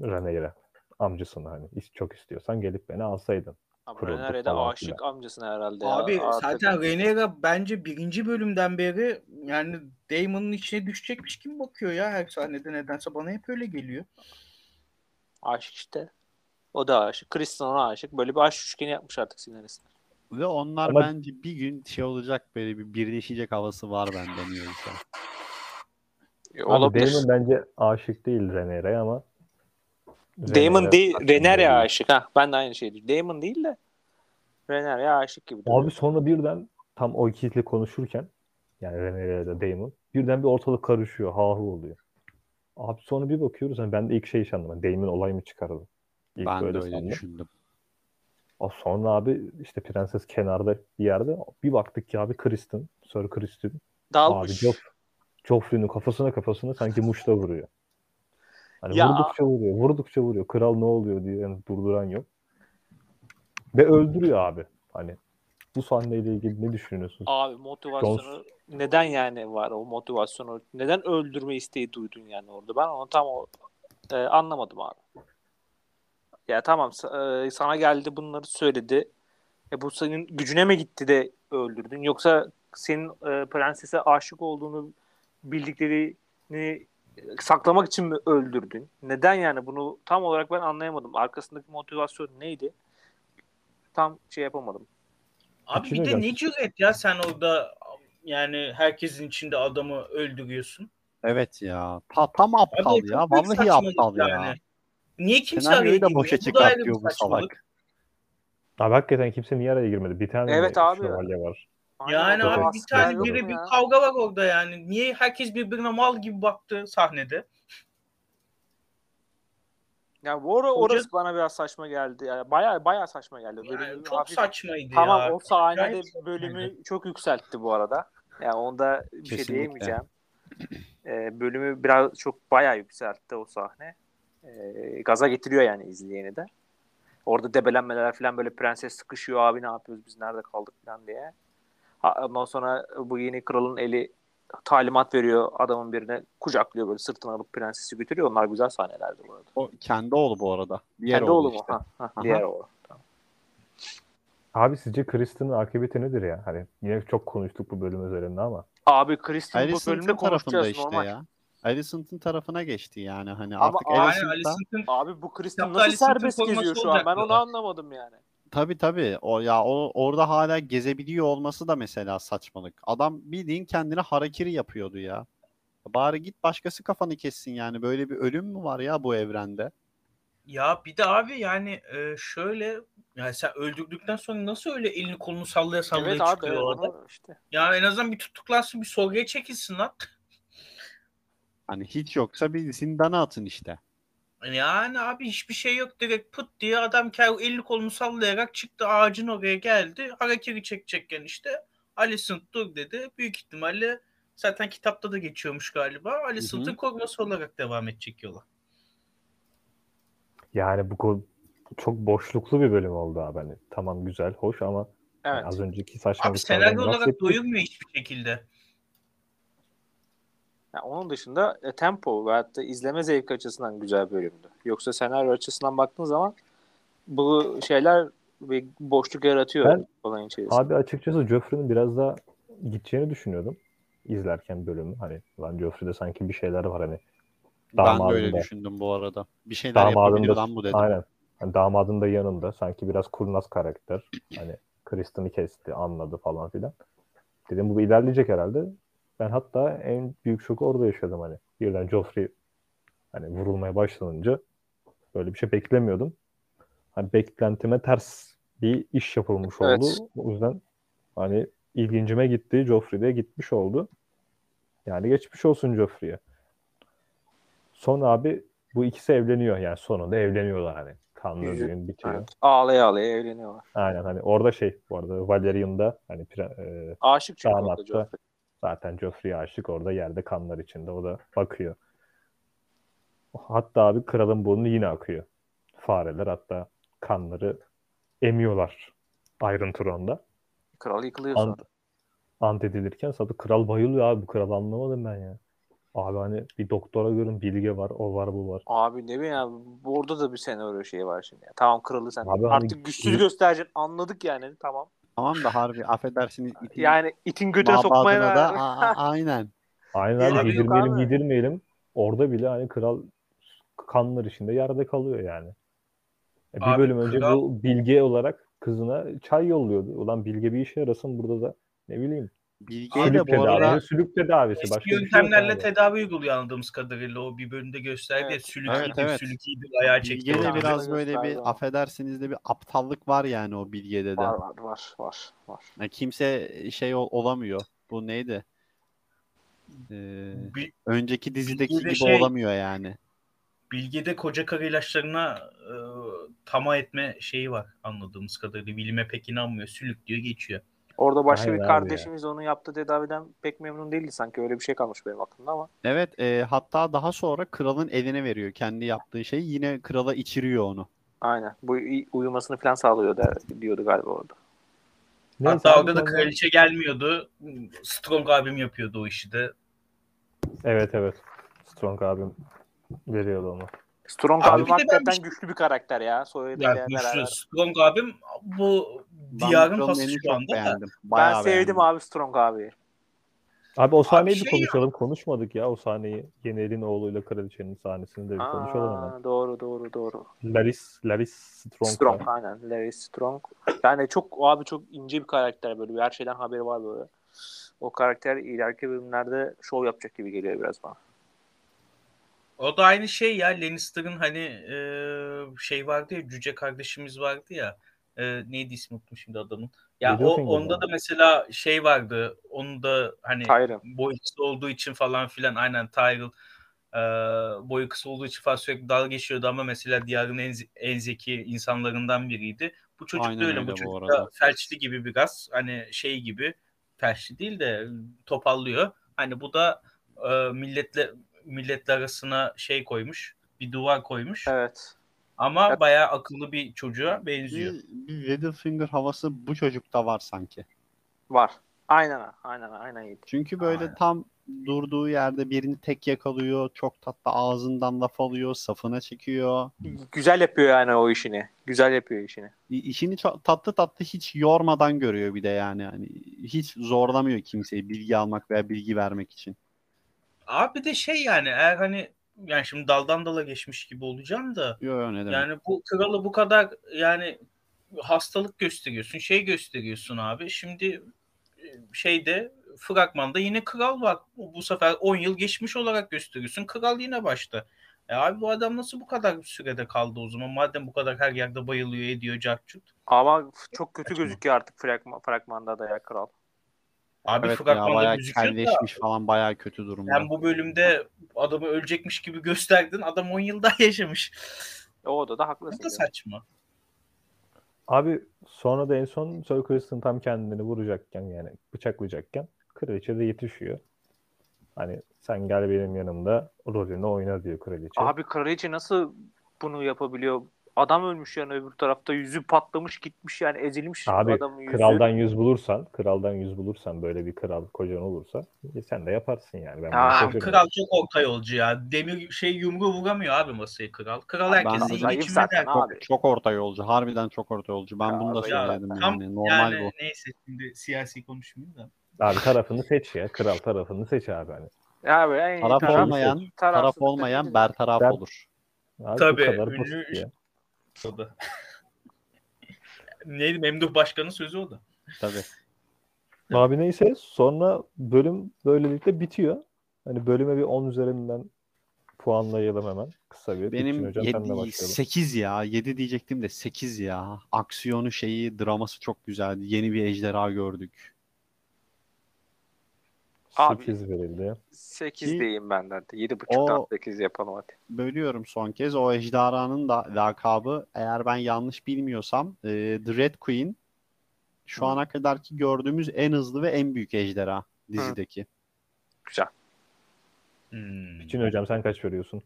Rhaenyra amcasına hani "İst- çok istiyorsan gelip beni alsaydın. Abi kuruldu Rhaenyra de aşık filan. amcasına herhalde ya. Abi Artık- zaten Rhaenyra bence birinci bölümden beri yani Daemon'un içine düşecekmiş gibi bakıyor ya her sahnede nedense bana hep öyle geliyor. Aşık işte. O da aşık. Kristen ona aşık. Böyle bir aşk üçgeni yapmış artık senaristler. Ve onlar Ama- bence bir gün şey olacak böyle bir birleşecek havası var bende niyeyse. E, Abi olabilir. Damon bence aşık değil Rhaenyra'ya ama Damon değil, değil. aşık. Ha, ben de aynı şeyi diyorum. Damon değil de Rhaenyra aşık gibi. Abi sonra birden tam o ikili konuşurken yani Rhaenyra ile Damon birden bir ortalık karışıyor. Ha hu oluyor. Abi sonra bir bakıyoruz hani ben de ilk şey sandım. Damon olay mı çıkardı? İlk ben de böyle öyle sandım. düşündüm. O sonra abi işte prenses kenarda bir yerde bir baktık ki abi Kristen, Sir Kristen abi Dalmış. Joffrey'nin kafasına kafasına sanki muşla vuruyor. Hani Ya. vurdukça vuruyor, vurdukça vuruyor. Kral ne oluyor diye yani durduran yok. Ve öldürüyor abi. Hani bu sahneyle ilgili ne düşünüyorsunuz? Abi motivasyonu neden yani var o motivasyonu? Neden öldürme isteği duydun yani orada? Ben onu tam o, e, anlamadım abi. Ya tamam e, sana geldi bunları söyledi. E bu senin gücüne mi gitti de öldürdün? Yoksa senin e, prensese aşık olduğunu bildiklerini saklamak için mi öldürdün? Neden yani bunu tam olarak ben anlayamadım. Arkasındaki motivasyon neydi? Tam şey yapamadım. Abi bir de ne cüret ya sen orada yani herkesin içinde adamı öldürüyorsun. Evet ya. Ta, tam aptal Abi ya. Vallahi aptal ya. yani. Niye kimse Senaryoyu araya da girmiyor? boşa çıkartıyor bu salak. Abi hakikaten kimse niye araya girmedi? Bir tane Evet abi. şövalye var? Yani abi bir tane biri bir kavga var orada yani. Niye herkes birbirine mal gibi baktı sahnede? Ya bu ara Hoca- orası bana biraz saçma geldi. Yani bayağı bayağı saçma geldi. Yani Bölümü çok hafif- saçmaydı Tamam ya. o sahnede Acayip saçmaydı. bölümü çok yükseltti bu arada. Yani onda bir şey Kesinlikle. diyemeyeceğim. Ee, bölümü biraz çok bayağı yükseltti o sahne. Ee, gaza getiriyor yani izleyeni de. Orada debelenmeler falan böyle prenses sıkışıyor abi ne yapıyoruz biz nerede kaldık falan diye. Ha, Ondan sonra bu yeni kralın eli talimat veriyor adamın birine kucaklıyor böyle sırtına alıp prensesi götürüyor. Onlar güzel sahnelerdi bu arada. O kendi oğlu bu arada. Diğer Kendi oğlu oğlu mu? işte. Ha, ha, Aha. diğer oğlu. Abi sizce Kristen'ın akıbeti nedir ya? Hani yine çok konuştuk bu bölüm üzerinde ama. Abi Kristen bu bölümde tarafında konuşacağız işte normal. ya. Alicent'ın tarafına geçti yani hani Ama artık Alicent'ın Abi bu Kristen nasıl serbest geziyor şu an? Ben onu anlamadım yani. Tabii tabii o ya o orada hala gezebiliyor olması da mesela saçmalık. Adam bildiğin kendine harakiri yapıyordu ya. Bari git başkası kafanı kessin yani. Böyle bir ölüm mü var ya bu evrende? Ya bir de abi yani e, şöyle yani sen öldürdükten sonra nasıl öyle elini kolunu sallaya sallaya Evet abi çıkıyor orada? onu işte. Ya en azından bir tutuklansın bir sorguya çekilsin lan. Hani hiç yoksa bir zindana atın işte. Yani abi hiçbir şey yok direkt pıt diye adam elini kolunu sallayarak çıktı ağacın oraya geldi. Harakiri çekecekken işte Alicent dur dedi. Büyük ihtimalle zaten kitapta da geçiyormuş galiba. Alicent'ın hı. koruması olarak devam edecek yola. Yani bu çok boşluklu bir bölüm oldu abi. Hani tamam güzel, hoş ama yani Evet. az önceki Abi saçmalıklardan senaryo olarak doyurmuyor hiçbir şekilde. Yani onun dışında e, tempo ve hatta izleme zevki açısından güzel bölümdü. Yoksa senaryo açısından baktığın zaman bu şeyler bir boşluk yaratıyor Ben- olayın içerisinde. Abi açıkçası Joffrey'nin biraz daha gideceğini düşünüyordum izlerken bölümü. Hani lan Joffrey'de sanki bir şeyler var hani. Ben de öyle Damadında. düşündüm bu arada. Bir şeyler yapabilir Damadın da, lan bu dedim. aynen. Hani damadın da yanında. Sanki biraz kurnaz karakter. Hani Kristen'ı kesti, anladı falan filan. Dedim bu ilerleyecek herhalde. Ben hatta en büyük şoku orada yaşadım hani. Birden Joffrey hani vurulmaya başlanınca böyle bir şey beklemiyordum. Hani beklentime ters bir iş yapılmış Evet. oldu. O yüzden hani ilgincime gitti. Joffrey de gitmiş oldu. Yani geçmiş olsun Joffrey'e. Sonra abi bu ikisi evleniyor. Yani sonunda evleniyorlar hani. Kanlı düğün bitiyor. Evet. Ağlaya ağlaya evleniyorlar. Aynen hani orada şey bu arada Valerian'da hani pre- e, Aşık çünkü Damatta. Joffrey. Zaten Joffrey'e aşık orada yerde kanlar içinde o da bakıyor. Hatta abi kralın burnu yine akıyor. Fareler hatta kanları emiyorlar Iron Throne'da. Kral yıkılıyor Ant, sonra. ant edilirken sonra kral bayılıyor abi bu kral anlamadım ben ya. Abi hani bir doktora görün bilge var, o var, bu var. Abi ne bileyim ya orada da bir senaryo şeyi var şimdi. Yani. Tamam kralı sen. Abi hani Artık güçsüz gü- göstereceksin. Anladık yani tamam. Tamam da harbi affedersiniz. itin Yani itin götüne sokmaya da a- a- aynen. Aynen yok yedirmeyelim yedirmeyelim. Orada bile hani kral kanlar içinde yerde kalıyor yani. E, bir Abi bölüm önce kral- bu bilge olarak kızına çay yolluyordu. Ulan bilge bir işe yarasın burada da ne bileyim. Bilge'ye de bu arada sülük tedavisi. Eski Başka şey yöntemlerle tedavi uyguluyor anladığımız kadarıyla. O bir bölümde gösterdi. Evet. Sülük Evet, iyidir, evet. sülük iyidir, ayağı çekti. Bilge'de biraz böyle bir ama. affedersiniz de bir aptallık var yani o Bilge'de de. var var var var var. Yani kimse şey ol- olamıyor. Bu neydi? Ee, Bir- önceki dizideki Bilge'de gibi şey- olamıyor yani. Bilge'de koca karı ilaçlarına e, tamah etme şeyi var anladığımız kadarıyla. Bilime pek inanmıyor. Sülük diyor geçiyor. Orada başka Aynen bir kardeşimiz onun yaptığı tedaviden pek memnun değildi sanki. Öyle bir şey kalmış benim aklımda ama. Evet, e, hatta daha sonra kralın eline veriyor kendi yaptığı şeyi. Yine krala içiriyor onu. Aynen. Bu uyumasını falan sağlıyor der, diyordu galiba orada. Neyse Hatta orada da kraliçe gelmiyordu. Strong abim yapıyordu o işi de. Evet evet. Strong abim veriyordu onu. Strong Abi abi ben hakikaten şey- güçlü bir karakter ya. Soyadıyla Yani beraber. güçlü. Strong abim bu Ben diyarın elini şu anda da. beğendim. Ben Bayağı sevdim beğendim. abi Strong abi. Abi o sahneyi şey bir konuşalım. Konuşmadık ya o sahneyi. Yener'in oğluyla kraliçenin sahnesini de bir konuşalım hemen. Aa, doğru doğru doğru. Laris, Laris Strong. Strong aynen. Larry Strong. Yani çok abi çok ince bir karakter böyle. Her şeyden haberi var böyle. O karakter ileriki bölümlerde şov yapacak gibi geliyor biraz bana. O da aynı şey ya Lannister'ın hani e, şey vardı ya cüce kardeşimiz vardı ya e, neydi ismi unuttum şimdi adamın. Ya o onda da mesela şey vardı. Onun da hani Tyrion. boyu kısa olduğu için falan filan aynen Tyrell e, boyu kısa olduğu için falan sürekli dalga geçiyordu ama mesela diyarın en, en zeki insanlarından biriydi. Bu çocuk Aynen da öyle. öyle Bu bu çocuk arada. da felçli gibi biraz hani şey gibi felçli değil de topallıyor. Hani bu da e, milletle milletler arasına şey koymuş. Bir duvar koymuş. Evet. Ama Evet. bayağı akıllı bir çocuğa benziyor. Bir, bir Littlefinger havası bu çocukta var sanki. Var. Aynen ha, aynen ha, aynen Yiğit. Çünkü böyle Aynen. tam durduğu yerde birini tek yakalıyor. Çok tatlı ağzından laf alıyor. Safına çekiyor. Güzel yapıyor yani o işini. Güzel yapıyor işini. İşini çok tatlı tatlı hiç yormadan görüyor bir de yani. yani hiç zorlamıyor kimseyi bilgi almak veya bilgi vermek için. Abi de şey yani eğer hani yani şimdi daldan dala geçmiş gibi olacağım da Yok yok ne demek. yani bu kralı bu kadar yani hastalık gösteriyorsun, şey gösteriyorsun abi. Şimdi e, şeyde fragmanda yine kral var. Bu sefer 10 yıl geçmiş olarak gösteriyorsun. Kral yine başta. E abi bu adam nasıl bu kadar sürede kaldı o zaman? Madem bu kadar her yerde bayılıyor, ediyor, cartçut. Ama çok kötü gözüküyor artık fragman, fragmanda da ya kral. Abi evet ya bayağı da kelleşmiş falan bayağı kötü durumda. sen bu bölümde adamı ölecekmiş gibi gösterdin. Adam 10 yıl daha yaşamış. O da da Bu haklısın. da canım. saçma. Abi sonra da en son Sir Criston tam kendini vuracakken yani bıçaklayacakken kraliçe de yetişiyor. Hani sen gel benim yanımda rolünü oyna diyor kraliçe. Abi kraliçe nasıl bunu yapabiliyor? Adam ölmüş yani öbür tarafta yüzü patlamış gitmiş yani ezilmiş Abi adamın yüzü. kraldan yüz bulursan, kraldan yüz bulursan böyle bir kral kocan olursa e, sen de yaparsın yani. Ben Aa. Kral çok orta yolcu ya. Demir şey yumruğu vuramıyor abi masayı kral. Kral herkesi iyi abi. Çok, çok orta yolcu. Harbiden çok orta yolcu. Ben Ya, bunu da ya, söyledim Tam yani. Normal yani bu. neyse şimdi siyasi konuşmayayım da. Abi tarafını seç ya. Kral tarafını seç abi hani. Ya en iyi Taraf taraf- olmayan, tarafsız taraf olmayan bertaraf Ben- olur. Abi Tabii, ünlü basit ya. O da. Neydi Memduh Başkan'ın sözü o da. Tabii. Abi neyse sonra bölüm böylelikle bitiyor. Hani bölüme bir 10 üzerinden puanlayalım hemen. Kısa bir. Benim hocam senle 7, başlayalım. 8 ya. 7 diyecektim de 8 ya. Aksiyonu şeyi, draması çok güzeldi. Yeni bir ejderha gördük. Abi- 8 verildi. 8 Ki- diyeyim ben de. 7.5'tan O- 8 yapalım hadi. Bölüyorum son kez. O ejderhanın da lakabı eğer ben yanlış bilmiyorsam e, The Red Queen şu Hı. ana kadarki gördüğümüz en hızlı ve en büyük ejderha dizideki. Güzel. Hmm. Gülçin hocam sen kaç veriyorsun?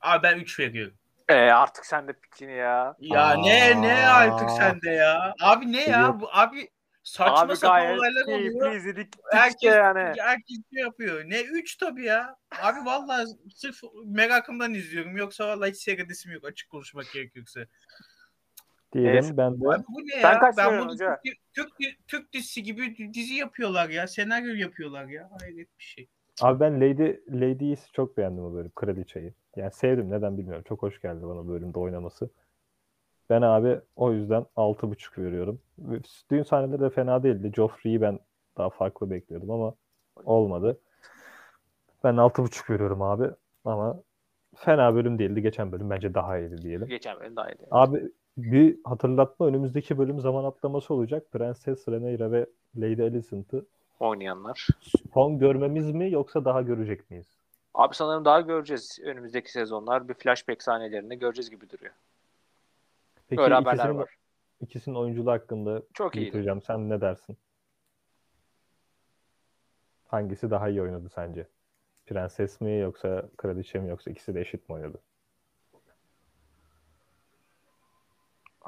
Abi ben 3 veriyorum. Ee, artık sen de pikini ya. Ya Aa. ne ne artık sende ya. Abi ne ya? Yok. Bu, abi saçma Abi sapan gayet olaylar oluyor. izledik. Herkes, işte yani. herkes şey yapıyor. Ne 3 tabii ya. Abi vallahi sırf merakımdan izliyorum. Yoksa vallahi hiç seyredesim yok açık konuşmak gerekirse. Diyelim Evet. ben de Abi bu ne Sen ya? kaç Ben bunu? Türk, Türk, Türk dizisi gibi dizi yapıyorlar ya. Senaryo yapıyorlar ya. Hayret bir şey. Abi ben Lady Lady'yi çok beğendim o bölüm. Kraliçeyi. Yani sevdim. Neden bilmiyorum. Çok hoş geldi bana bölümde oynaması. Ben abi o yüzden 6.5 veriyorum. Ve Düğün sahneleri de fena değildi. Joffrey'i ben daha farklı bekliyordum ama olmadı. Ben 6.5 veriyorum abi. Ama fena bölüm değildi. Geçen bölüm bence daha iyiydi diyelim. Geçen bölüm daha iyiydi. Abi bir hatırlatma önümüzdeki bölüm zaman atlaması olacak. Prenses Rhaenyra ve Lady Alicent'ı Oynayanlar. son görmemiz mi yoksa daha görecek miyiz? Abi sanırım daha göreceğiz önümüzdeki sezonlar. Bir flashback sahnelerini göreceğiz gibi duruyor. Peki Öyle haberler ikisinin, var. ikisinin oyunculuğu hakkında Çok Yiğit. Hocam sen ne dersin? Hangisi daha iyi oynadı sence? Prenses mi yoksa kraliçe mi yoksa ikisi de eşit mi oynadı?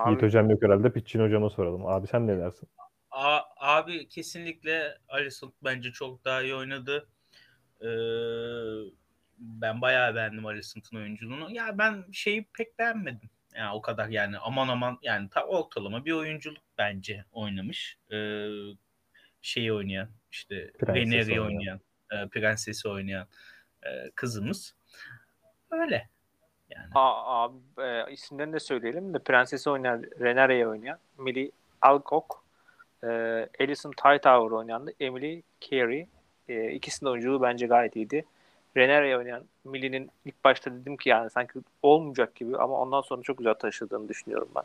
Yiğit Abi, Hocam yok herhalde. Pitchin Hocam'a soralım. Abi sen ne dersin? A- abi kesinlikle Alisson bence çok daha iyi oynadı. Ee, ben bayağı beğendim Alisson'ın oyunculuğunu. Ya ben şeyi pek beğenmedim. Yani o kadar yani aman aman yani ta ortalama bir oyunculuk bence oynamış. Ee, şeyi oynayan işte Rhaenyra'yı oynayan. oynayan, e, prensesi oynayan e, kızımız. Öyle. Yani. a- abi e, isimlerini de söyleyelim de Prensesi oynayan, Renare'yi oynayan Millie Alcock, e, Alison Hightower oynayan da Emily Carey. E, ikisinin oyunculuğu bence gayet iyiydi. Renare'yi oynayan Millie'nin ilk başta dedim ki yani sanki olmayacak gibi ama ondan sonra çok güzel taşıdığını düşünüyorum ben.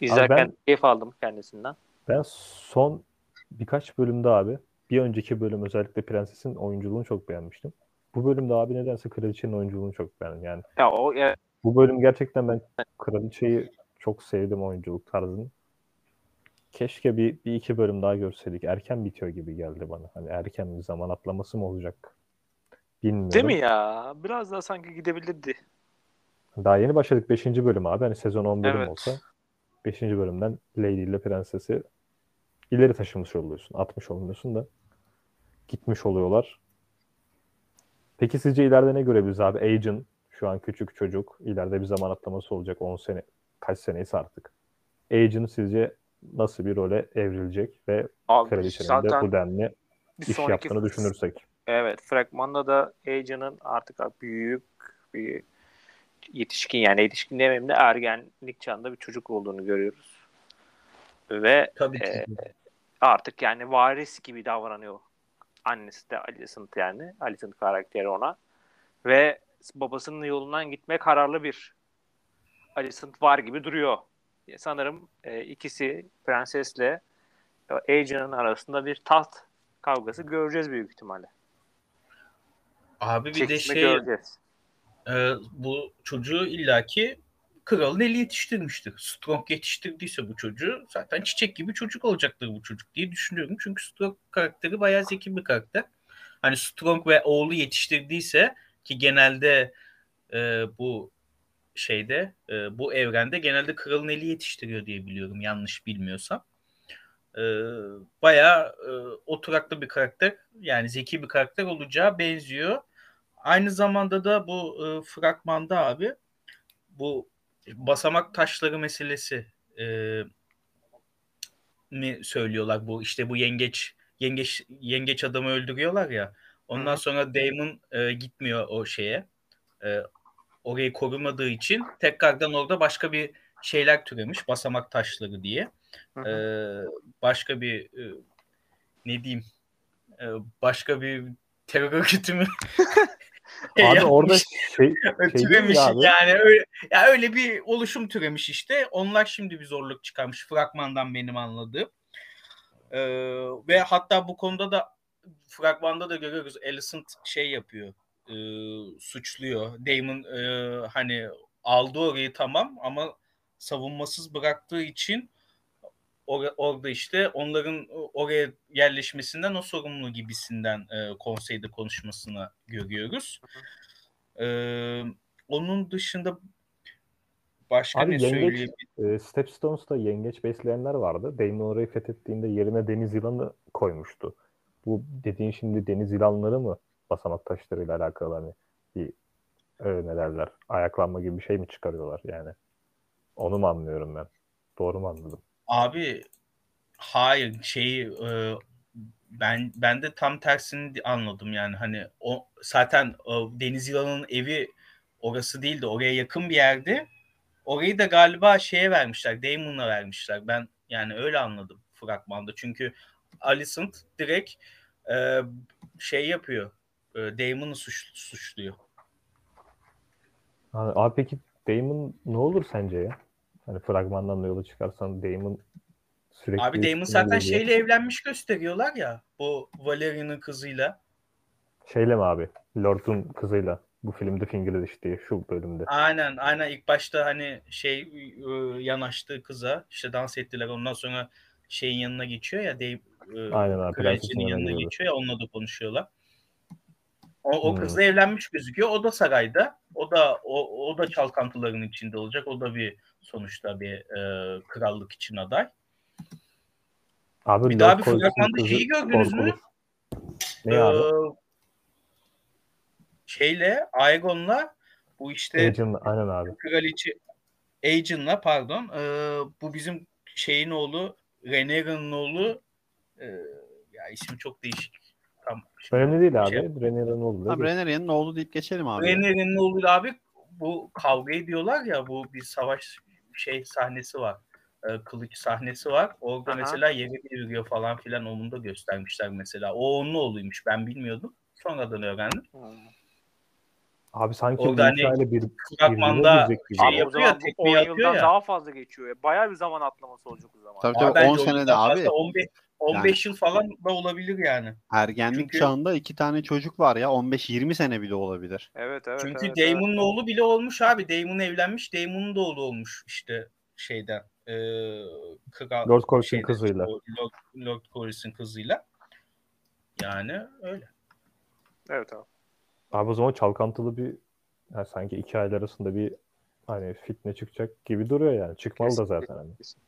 İzlerken ben- keyif aldım kendisinden. Ben son birkaç bölümde abi bir önceki bölüm özellikle Prenses'in oyunculuğunu çok beğenmiştim. Bu bölümde abi nedense Kraliçe'nin oyunculuğunu çok beğendim. Yani Ya o ya, bu bölüm gerçekten ben Kraliçe'yi çok sevdim oyunculuk tarzını. Keşke bir, bir iki bölüm daha görseydik. Erken bitiyor gibi geldi bana. Hani erken bir zaman atlaması mı olacak? Bilmiyorum. değil mi ya? Biraz daha sanki gidebilirdi. Daha yeni başladık 5. bölüm abi. Hani sezon 10 bölüm Evet. olsa 5. bölümden Lady ile Prenses'i ileri taşımış oluyorsun. Atmış olmuyorsun da gitmiş oluyorlar. Peki sizce ileride ne görebiliriz abi? Agent şu an küçük çocuk. İleride bir zaman atlaması olacak 10 sene kaç seneyse artık. Agent sizce nasıl bir role evrilecek ve Abi kraliçenin de bu denli iş yaptığını düşünürsek. Evet, fragmanda da Agent'ın artık büyük bir yetişkin yani yetişkin demeyeyim de ergenlik çağında bir çocuk olduğunu görüyoruz. Ve Tabii ki. e, artık yani varis gibi davranıyor. Annesi de Alicent yani. Alicent karakteri ona. Ve babasının yolundan gitmeye kararlı bir Alicent var gibi duruyor. Sanırım e, ikisi prensesle e, Agent'ın arasında bir taht kavgası göreceğiz büyük ihtimalle. Abi bir de Çekişme şey göreceğiz. e, bu çocuğu illaki kralın eli yetiştirmiştir. Strong yetiştirdiyse bu çocuğu zaten çiçek gibi çocuk olacaktır bu çocuk diye düşünüyorum. Çünkü Strong karakteri bayağı zeki bir karakter. Hani Strong ve oğlu yetiştirdiyse ki genelde e, bu şeyde e, bu evrende genelde kralın eli yetiştiriyor diye biliyorum yanlış bilmiyorsam. E, bayağı e, oturaklı bir karakter yani zeki bir karakter olacağı benziyor. Aynı zamanda da bu e, fragmanda abi bu basamak taşları meselesi e, mi söylüyorlar bu işte bu yengeç yengeç yengeç adamı öldürüyorlar ya. Ondan Hı. sonra Damon e, gitmiyor o şeye. E, orayı korumadığı için tekrardan orada başka bir şeyler türemiş basamak taşları diye. Hı E, başka bir e, ne diyeyim e, başka bir terör örgütü mü? Abi Yapmış. orada şey, şey türemiş mi abi? yani öyle, ya öyle bir oluşum türemiş işte. Onlar şimdi bir zorluk çıkarmış fragmandan benim anladığım. Ee, ve hatta bu konuda da fragmanda da görüyoruz Alicent şey yapıyor. e, suçluyor. Damon e, hani aldı orayı tamam ama savunmasız bıraktığı için or- orada işte onların oraya yerleşmesinden o sorumlu gibisinden e, konseyde konuşmasını görüyoruz. Ee, onun dışında başka Abi ne yengeç, söyleyeyim? e, Stepstones'ta yengeç besleyenler vardı. Damon orayı fethettiğinde yerine deniz yılanı koymuştu. Bu dediğin şimdi deniz yılanları mı basamak taşlarıyla alakalı hani bir e, ne derler ayaklanma gibi bir şey mi çıkarıyorlar yani? Onu mu anlıyorum ben? Doğru mu anladım? Abi hayır şeyi e, ben ben de tam tersini anladım yani hani o zaten o deniz yılanının evi orası değildi oraya yakın bir yerdi. Orayı da galiba şeye vermişler Damon'a vermişler. Ben yani öyle anladım fragmanda. Çünkü Alicent direkt e, şey yapıyor. E, Damon'u suç, suçluyor. Abi, abi peki Damon ne olur sence ya? Hani fragmandan da yola çıkarsan Damon sürekli Abi Damon zaten geliyor. şeyle evlenmiş gösteriyorlar ya. Bu Valerian'ın kızıyla. Şeyle mi abi? Lord'un kızıyla. Bu filmde Fingerdish diye şu bölümde. Aynen aynen ilk başta hani şey e, yanaştığı kıza işte dans ettiler ondan sonra şeyin yanına geçiyor ya Dave, e, Aynen abi, kraliçenin yanına yanına gidiyordu. geçiyor ya onunla da konuşuyorlar. O, o Hmm. kızla evlenmiş gözüküyor. O da sarayda. O da o, o da çalkantıların içinde olacak. O da bir sonuçta bir e, krallık için aday. Abi Bir daha bir fragmanda şeyi gördünüz mü? Ne abi? Ee, şeyle Aegon'la bu işte Agent, aynen abi. kraliçe Aegon'la pardon e, bu bizim şeyin oğlu Rhaenyra'nın oğlu e, ya ismi çok değişik. Şimdi Önemli değil abi. şey- Rhaenyra'nın oğlu da Abi değil. Renner'in oğlu deyip geçelim abi. Rhaenyra'nın oğluyla abi bu kavga ediyorlar ya bu bir savaş şey sahnesi var. E, kılıç sahnesi var. Orada Aha. mesela yere deviriyor falan filan onu da göstermişler mesela. O onun oğluymuş. Ben bilmiyordum. Sonradan öğrendim. Hmm. Abi sanki Orada bu hani bir fragmanda gibi. şey Abi yapıyor zaman tekme 10 atıyor yıldan ya. daha fazla geçiyor. ya. Bayağı bir zaman atlaması olacak o zaman. Tabii tabii bence 10 ondan senede abi 15, 15 yıl falan da olabilir yani. ergenlik Çünkü- çağında iki tane çocuk var ya 15-20 sene bile olabilir. Evet evet. Çünkü evet, evet. Damon'un oğlu bile olmuş abi. Damon evlenmiş. Damon'un da oğlu olmuş işte şeyden. E, kral, Lord şeyden, kızıyla. Lord, Lord Corliss'in kızıyla. Yani öyle. Evet abi. Abi o zaman çalkantılı bir yani sanki iki aile arasında bir hani fitne çıkacak gibi duruyor yani. Çıkmalı da Kesinlikle, zaten hani. kesin.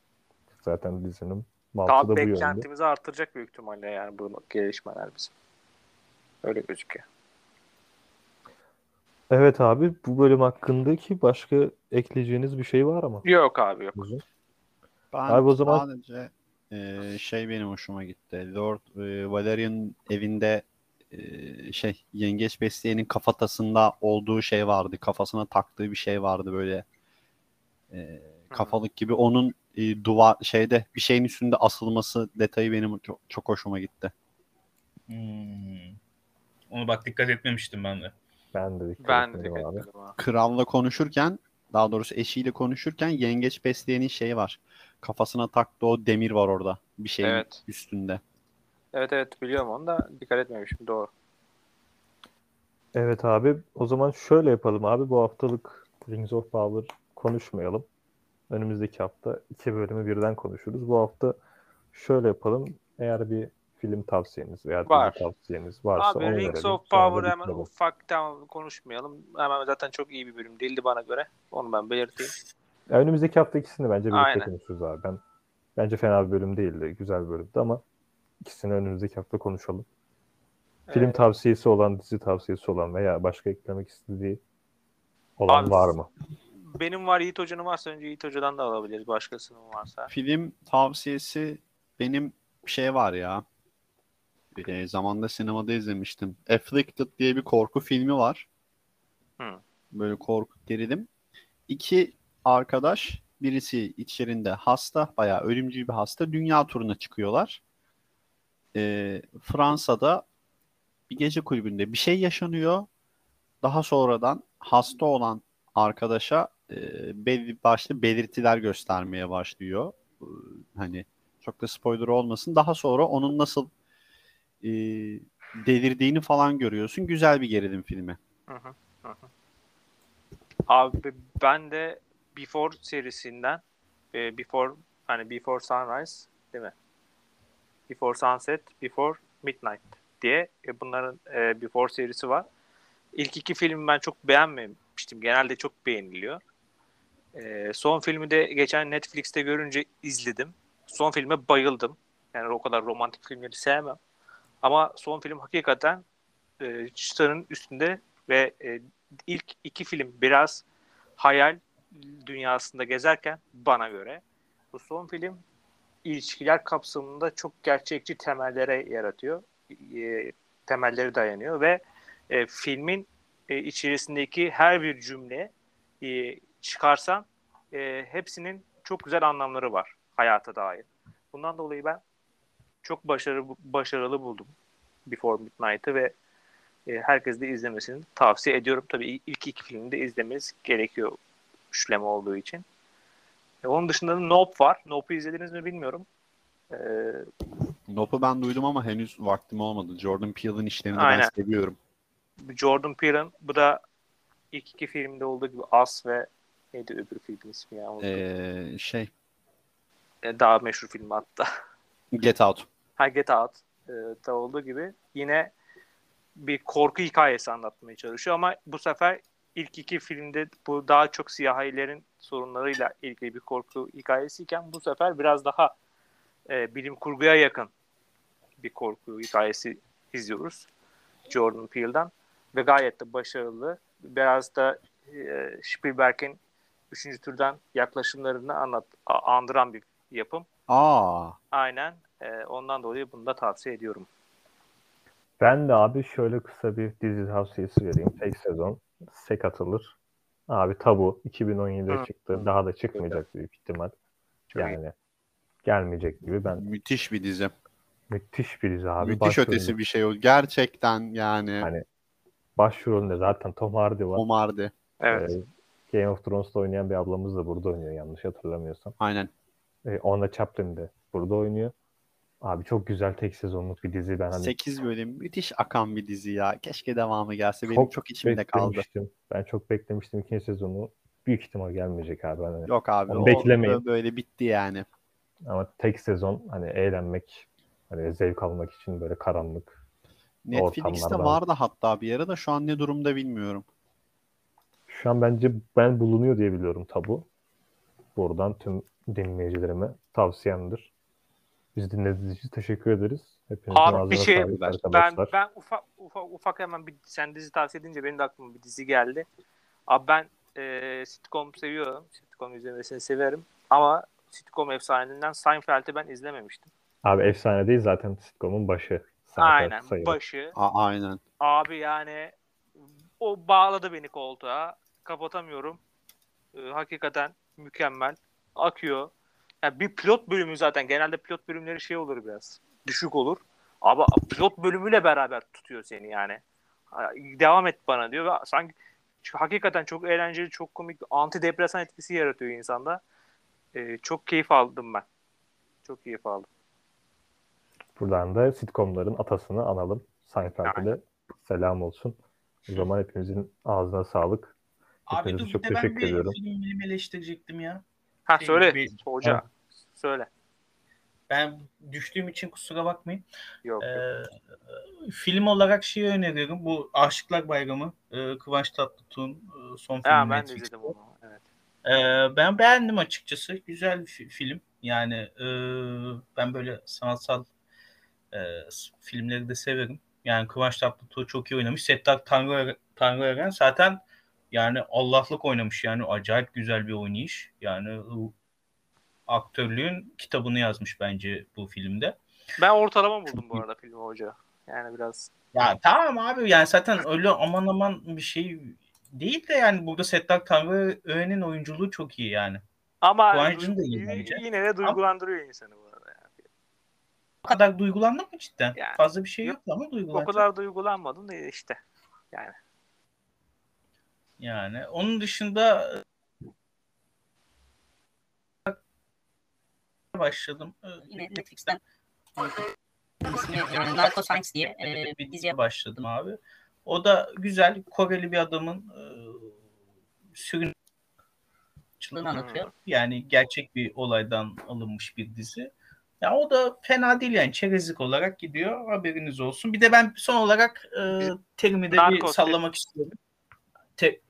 Zaten dizinin mantığı Daha yönde. beklentimizi artıracak büyük ihtimalle yani bu gelişmeler bizim. Öyle gözüküyor. Evet abi bu bölüm hakkındaki başka ekleyeceğiniz bir şey var mı? Yok abi yok. Bizim? Ben Abi o zaman- sadece e, şey benim hoşuma gitti. Lord e, Valerian evinde e, şey yengeç besleyenin kafatasında olduğu şey vardı. Kafasına taktığı bir şey vardı böyle e, kafalık gibi. Onun e, duvar şeyde bir şeyin üstünde asılması detayı benim çok, çok hoşuma gitti. Hmm. Onu bak dikkat etmemiştim ben de. Ben de dikkat Ben etmedim dikkat abi. etmedim ha. Kralla konuşurken daha doğrusu eşiyle konuşurken yengeç besleyenin şeyi var. Kafasına taktığı o demir var orada. Bir şeyin Evet. üstünde. Evet evet biliyorum onu da dikkat etmemişim doğru. Evet abi o zaman şöyle yapalım abi bu haftalık Rings of Power konuşmayalım. Önümüzdeki hafta iki bölümü birden konuşuruz. Bu hafta şöyle yapalım. Eğer bir film tavsiyeniz veya dizi Var. tavsiyeniz varsa Abi onu Rings verelim. of Sonra da Power hemen bitirelim. ufaktan konuşmayalım. Hemen zaten çok iyi bir bölüm değildi bana göre. Onu ben belirteyim. Ya önümüzdeki hafta ikisini bence birlikte Aynen. konuşuruz abi. Ben bence fena bir bölüm değildi. Güzel bir bölümdü ama ikisini önümüzdeki hafta konuşalım. Film Ee, tavsiyesi olan, dizi tavsiyesi olan veya başka eklemek istediği olan Abi, var mı? Benim var Yiğit Hoca'nın varsa önce Yiğit Hoca'dan da alabiliriz. Başkasının varsa. Film tavsiyesi benim şey var ya. E, zamanda sinemada izlemiştim. Afflicted diye bir korku filmi var. Hı. Böyle korku gerilim. İki arkadaş birisi içlerinde hasta bayağı ölümcül bir hasta dünya turuna çıkıyorlar. E, Fransa'da bir gece kulübünde bir şey yaşanıyor. Daha sonradan hasta olan arkadaşa e, belli başlı belirtiler göstermeye başlıyor. E, Hani çok da spoiler olmasın. Daha sonra onun nasıl e, delirdiğini falan görüyorsun. Güzel bir gerilim filmi. Hı hı, hı. Abi ben de Before serisinden e, Before hani Before Sunrise değil mi? Before Sunset, Before Midnight diye e, bunların e, Before serisi var. İlk iki filmi ben çok beğenmemiştim. Genelde çok beğeniliyor. Ee, son filmi de geçen Netflix'te görünce izledim. Son filme bayıldım. Yani o kadar romantik filmleri sevmem. Ama son film hakikaten e, çıtanın üstünde ve e, ilk iki film biraz hayal dünyasında gezerken bana göre bu son film ilişkiler kapsamında çok gerçekçi temellere yaratıyor. E, temelleri dayanıyor ve e, filmin e, içerisindeki her bir cümle e, çıkarsan e, hepsinin çok güzel anlamları var hayata dair. Bundan dolayı ben çok başarılı başarılı buldum Before Midnight'ı ve e, herkes de izlemesini tavsiye ediyorum. Tabii ilk iki filmi de izlemeniz gerekiyor üçleme olduğu için. E, onun dışında da Nope var. Nope'u izlediniz mi bilmiyorum. E, Nope'u ben duydum ama henüz vaktim olmadı. Jordan Peele'ın işlerini Aynen. ben seviyorum. Jordan Peele'ın bu da ilk iki filmde olduğu gibi As ve neydi öbür filmin ismi ya? Ee, şey E, Daha meşhur film hatta. Get Out. Ha Get Out e, da olduğu gibi yine bir korku hikayesi anlatmaya çalışıyor ama bu sefer ilk iki filmde bu daha çok siyahilerin sorunlarıyla ilgili bir korku hikayesiyken bu sefer biraz daha e, bilim kurguya yakın bir korku hikayesi izliyoruz Jordan Peele'dan ve gayet de başarılı. Biraz da e, Spielberg'in üçüncü türden yaklaşımlarını anlat andıran bir yapım. Aa, Aynen. Ee, ondan dolayı bunu da tavsiye ediyorum. Ben de abi şöyle kısa bir dizi tavsiyesi vereyim. Tek sezon. Sek atılır. Abi Tabu 2017'de Hı. çıktı. Daha da çıkmayacak büyük ihtimal. Çok iyi. yani gelmeyecek gibi. Ben müthiş bir dizi. müthiş bir dizi abi. müthiş Başrolünde- ötesi bir şey o. Gerçekten yani Hani Başrolünde zaten Tom Hardy var. Omar'dı. Evet. Ee, Game of Thrones'ta oynayan bir ablamız da burada oynuyor yanlış hatırlamıyorsam. Aynen. Ee, Ona Chaplin de burada oynuyor. Abi çok güzel tek sezonluk bir dizi. Ben hani 8 bölüm müthiş akan bir dizi ya. Keşke devamı gelse. Benim Çok çok, içimde kaldı. Ben çok beklemiştim ikinci sezonu. Büyük ihtimal gelmeyecek abi. Hani. Yok abi. Onu o beklemeyin. bö- böyle bitti yani. Ama tek sezon hani eğlenmek, hani zevk almak için böyle karanlık. Netflix'te Ortamlardan. vardı hatta bir ara da şu an ne durumda bilmiyorum. Şu an bence ben bulunuyor diye biliyorum tabu. Buradan tüm dinleyicilerime tavsiyemdir. Biz dinlediğiniz için teşekkür ederiz. Hepinizin Abi bir şey- Ben ben ufak ufak ufak hemen bir sen dizi tavsiye edince benim de aklıma bir dizi geldi. Abi ben e, sitcom seviyorum. Sitcom izlemesini severim. Ama sitcom efsanelerinden Seinfeld'i ben izlememiştim. Abi efsane değil zaten sitcom'un başı. Seinfeld Aynen. sayılır. Başı. A- aynen. Abi yani o bağladı beni koltuğa. Kapatamıyorum. Ee, hakikaten mükemmel. Akıyor. Yani bir pilot bölümü zaten genelde pilot bölümleri şey olur biraz. Düşük olur. Ama pilot bölümüyle beraber tutuyor seni yani. Devam et bana diyor ve sanki hakikaten çok eğlenceli, çok komik, antidepresan etkisi yaratıyor insanda. Ee, çok keyif aldım ben. Çok keyif aldım. Buradan da sitcomların atasını analım. Seinfeld'e de selam olsun. O zaman hepimizin ağzına sağlık. Abi dur çok bir de ben bir ediyorum. film film eleştirecektim ya. Ha Şey, söyle bir- hoca. Ha. Söyle. Ben düştüğüm için kusura bakmayın. Yok. yok. Ee, film olarak şeyi öneriyorum. Bu Aşıklar Bayramı. Ee, Kıvanç Tatlıtuğ'un e, son filmi. Ha, ben de izledim onu. Evet. Ee, ben beğendim açıkçası. Güzel bir fi- film. Yani e, ben böyle sanatsal e, filmleri de severim. Yani Kıvanç Tatlıtuğ çok iyi oynamış. Settar Tanrı, Tanrı Eren zaten yani Allah'lık oynamış. Yani acayip güzel bir oynayış. Yani o aktörlüğün kitabını yazmış bence bu filmde. Ben ortalama buldum bu arada filmi hoca. Yani biraz Ya tamam abi yani zaten öyle aman aman bir şey değil de yani burada Settar Tanrı Öğen'in oyunculuğu çok iyi yani. ama Kıvancın da iyi yine, bence. yine de duygulandırıyor insanı bu arada. Yani. O kadar duygulandın mı cidden? Yani- Fazla bir şey yok ama O duygulanacak. kadar duygulanmadım da işte. Yani Yani onun dışında başladım. Ee, yine Netflix'ten ismi e, Narco Science diye e, bir diziye başladım abi. O da güzel Koreli bir adamın e, sürün başladığını anlatıyor. yani gerçek bir olaydan alınmış bir dizi. Ya o da fena değil yani çerezlik olarak gidiyor. Haberiniz olsun. Bir de ben son olarak e, terimi de bir Narcos sallamak istiyorum. Te-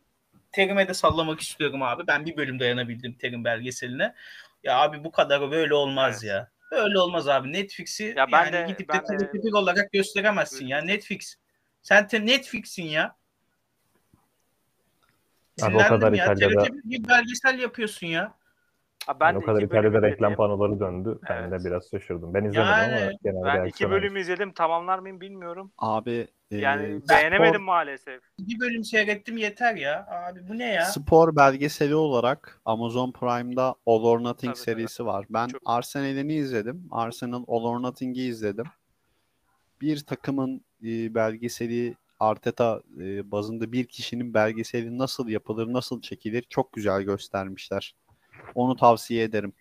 Terim'e de sallamak istiyorum abi. Ben bir bölüm dayanabildim Terim belgeseline. Ya abi bu kadar böyle olmaz Evet. ya. Öyle olmaz abi. Netflix'i Ya ben yani de- gidip ben de de- telefon olarak gösteremezsin ya. Netflix. Sen te Netflix'in ya. Abi o kadar Sinirlendim ya. İtalya'da bir belgesel yapıyorsun ya. Ha, ben yani o kadar bölüm reklam panoları döndü. Ben Evet. de biraz şaşırdım. Ben izlemedim Yani ama genel Ben iki bölüm izledim. Tamamlar mıyım bilmiyorum. Abi e, Yani spor- beğenemedim maalesef. Bir bölüm seyrettim yeter ya. Abi bu ne ya? Spor belgeseli olarak Amazon Prime'da All or Nothing Tabii, tabii. serisi var. Ben Çok- Arsenal'ini izledim. Arsenal All or Nothing'i izledim. Bir takımın e, belgeseli Arteta e, bazında bir kişinin belgeseli nasıl yapılır, nasıl çekilir çok güzel göstermişler. Onu tavsiye ederim.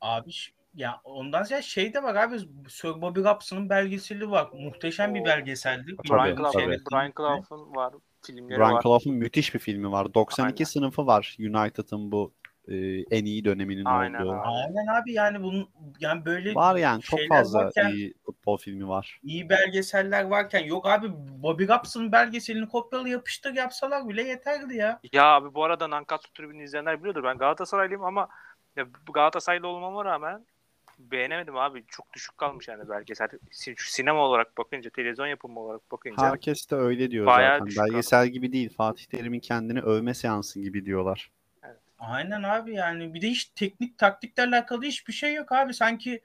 Abi ya ondan sonra şey de var abi Sir Bobby Robson'ın belgeseli var. Muhteşem bir Oo. belgeseldi. Tabii, Brian Clough'un var. Filmleri Brian var. Clough'un müthiş bir filmi var. 92 Aynen. sınıfı var United'ın bu e, en iyi döneminin Aynen olduğu. abi. Aynen abi yani bunun yani böyle Var yani çok fazla varken- iyi futbol filmi var. iyi belgeseller varken yok abi Bobby Robson'ın belgeselini kopyala yapıştır yapsalar bile yeterdi ya. Ya abi bu arada Nankatsu tribünü izleyenler biliyordur. Ben Galatasaraylıyım ama ya Galatasaraylı olmama rağmen beğenemedim abi. Çok düşük kalmış yani belgesel. Si- Sinema olarak bakınca, televizyon yapımı olarak bakınca. Herkes de öyle diyor zaten. Belgesel gibi değil. Fatih Terim'in kendini övme seansı gibi diyorlar. Aynen abi yani bir de hiç teknik taktikle alakalı hiçbir şey yok abi. Sanki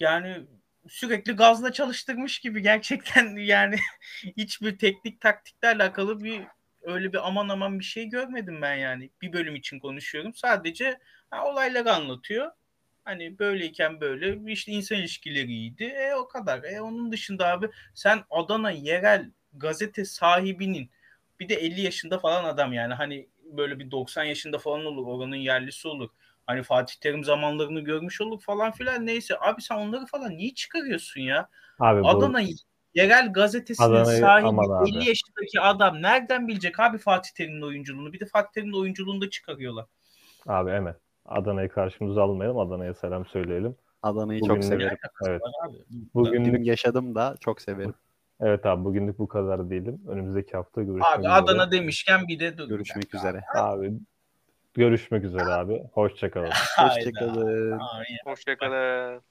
yani sürekli gazla çalıştırmış gibi gerçekten yani hiçbir teknik taktikle alakalı bir öyle bir aman aman bir şey görmedim ben yani. Bir bölüm için konuşuyorum. Sadece ha, olayları anlatıyor. Hani böyleyken böyle işte insan ilişkileri iyiydi e o kadar. E onun dışında abi sen Adana yerel gazete sahibinin bir de 50 yaşında falan adam yani. Hani böyle bir 90 yaşında falan olur oranın yerlisi olur. Hani Fatih Terim zamanlarını görmüş olur falan filan neyse. Abi sen onları falan niye çıkarıyorsun ya? Abi bu Adana yerel gazetesinin Adana'yı sahibi aman abi. 50 yaşındaki adam nereden bilecek abi Fatih Terim'in oyunculuğunu? Bir de Fatih Terim'in oyunculuğunu da çıkarıyorlar. abi hemen Adana'yı karşımıza almayalım. Adana'ya selam söyleyelim. Adana'yı Bugün çok severim. Evet. Bugünlük Dün yaşadım da çok severim. Evet abi bugünlük bu kadar diyelim. Önümüzdeki hafta görüşmek Abi üzere. Adana demişken bir de dur. Görüşmek üzere. Abi görüşmek üzere abi. Hoşçakalın. Hoşçakalın. Hoşçakalın.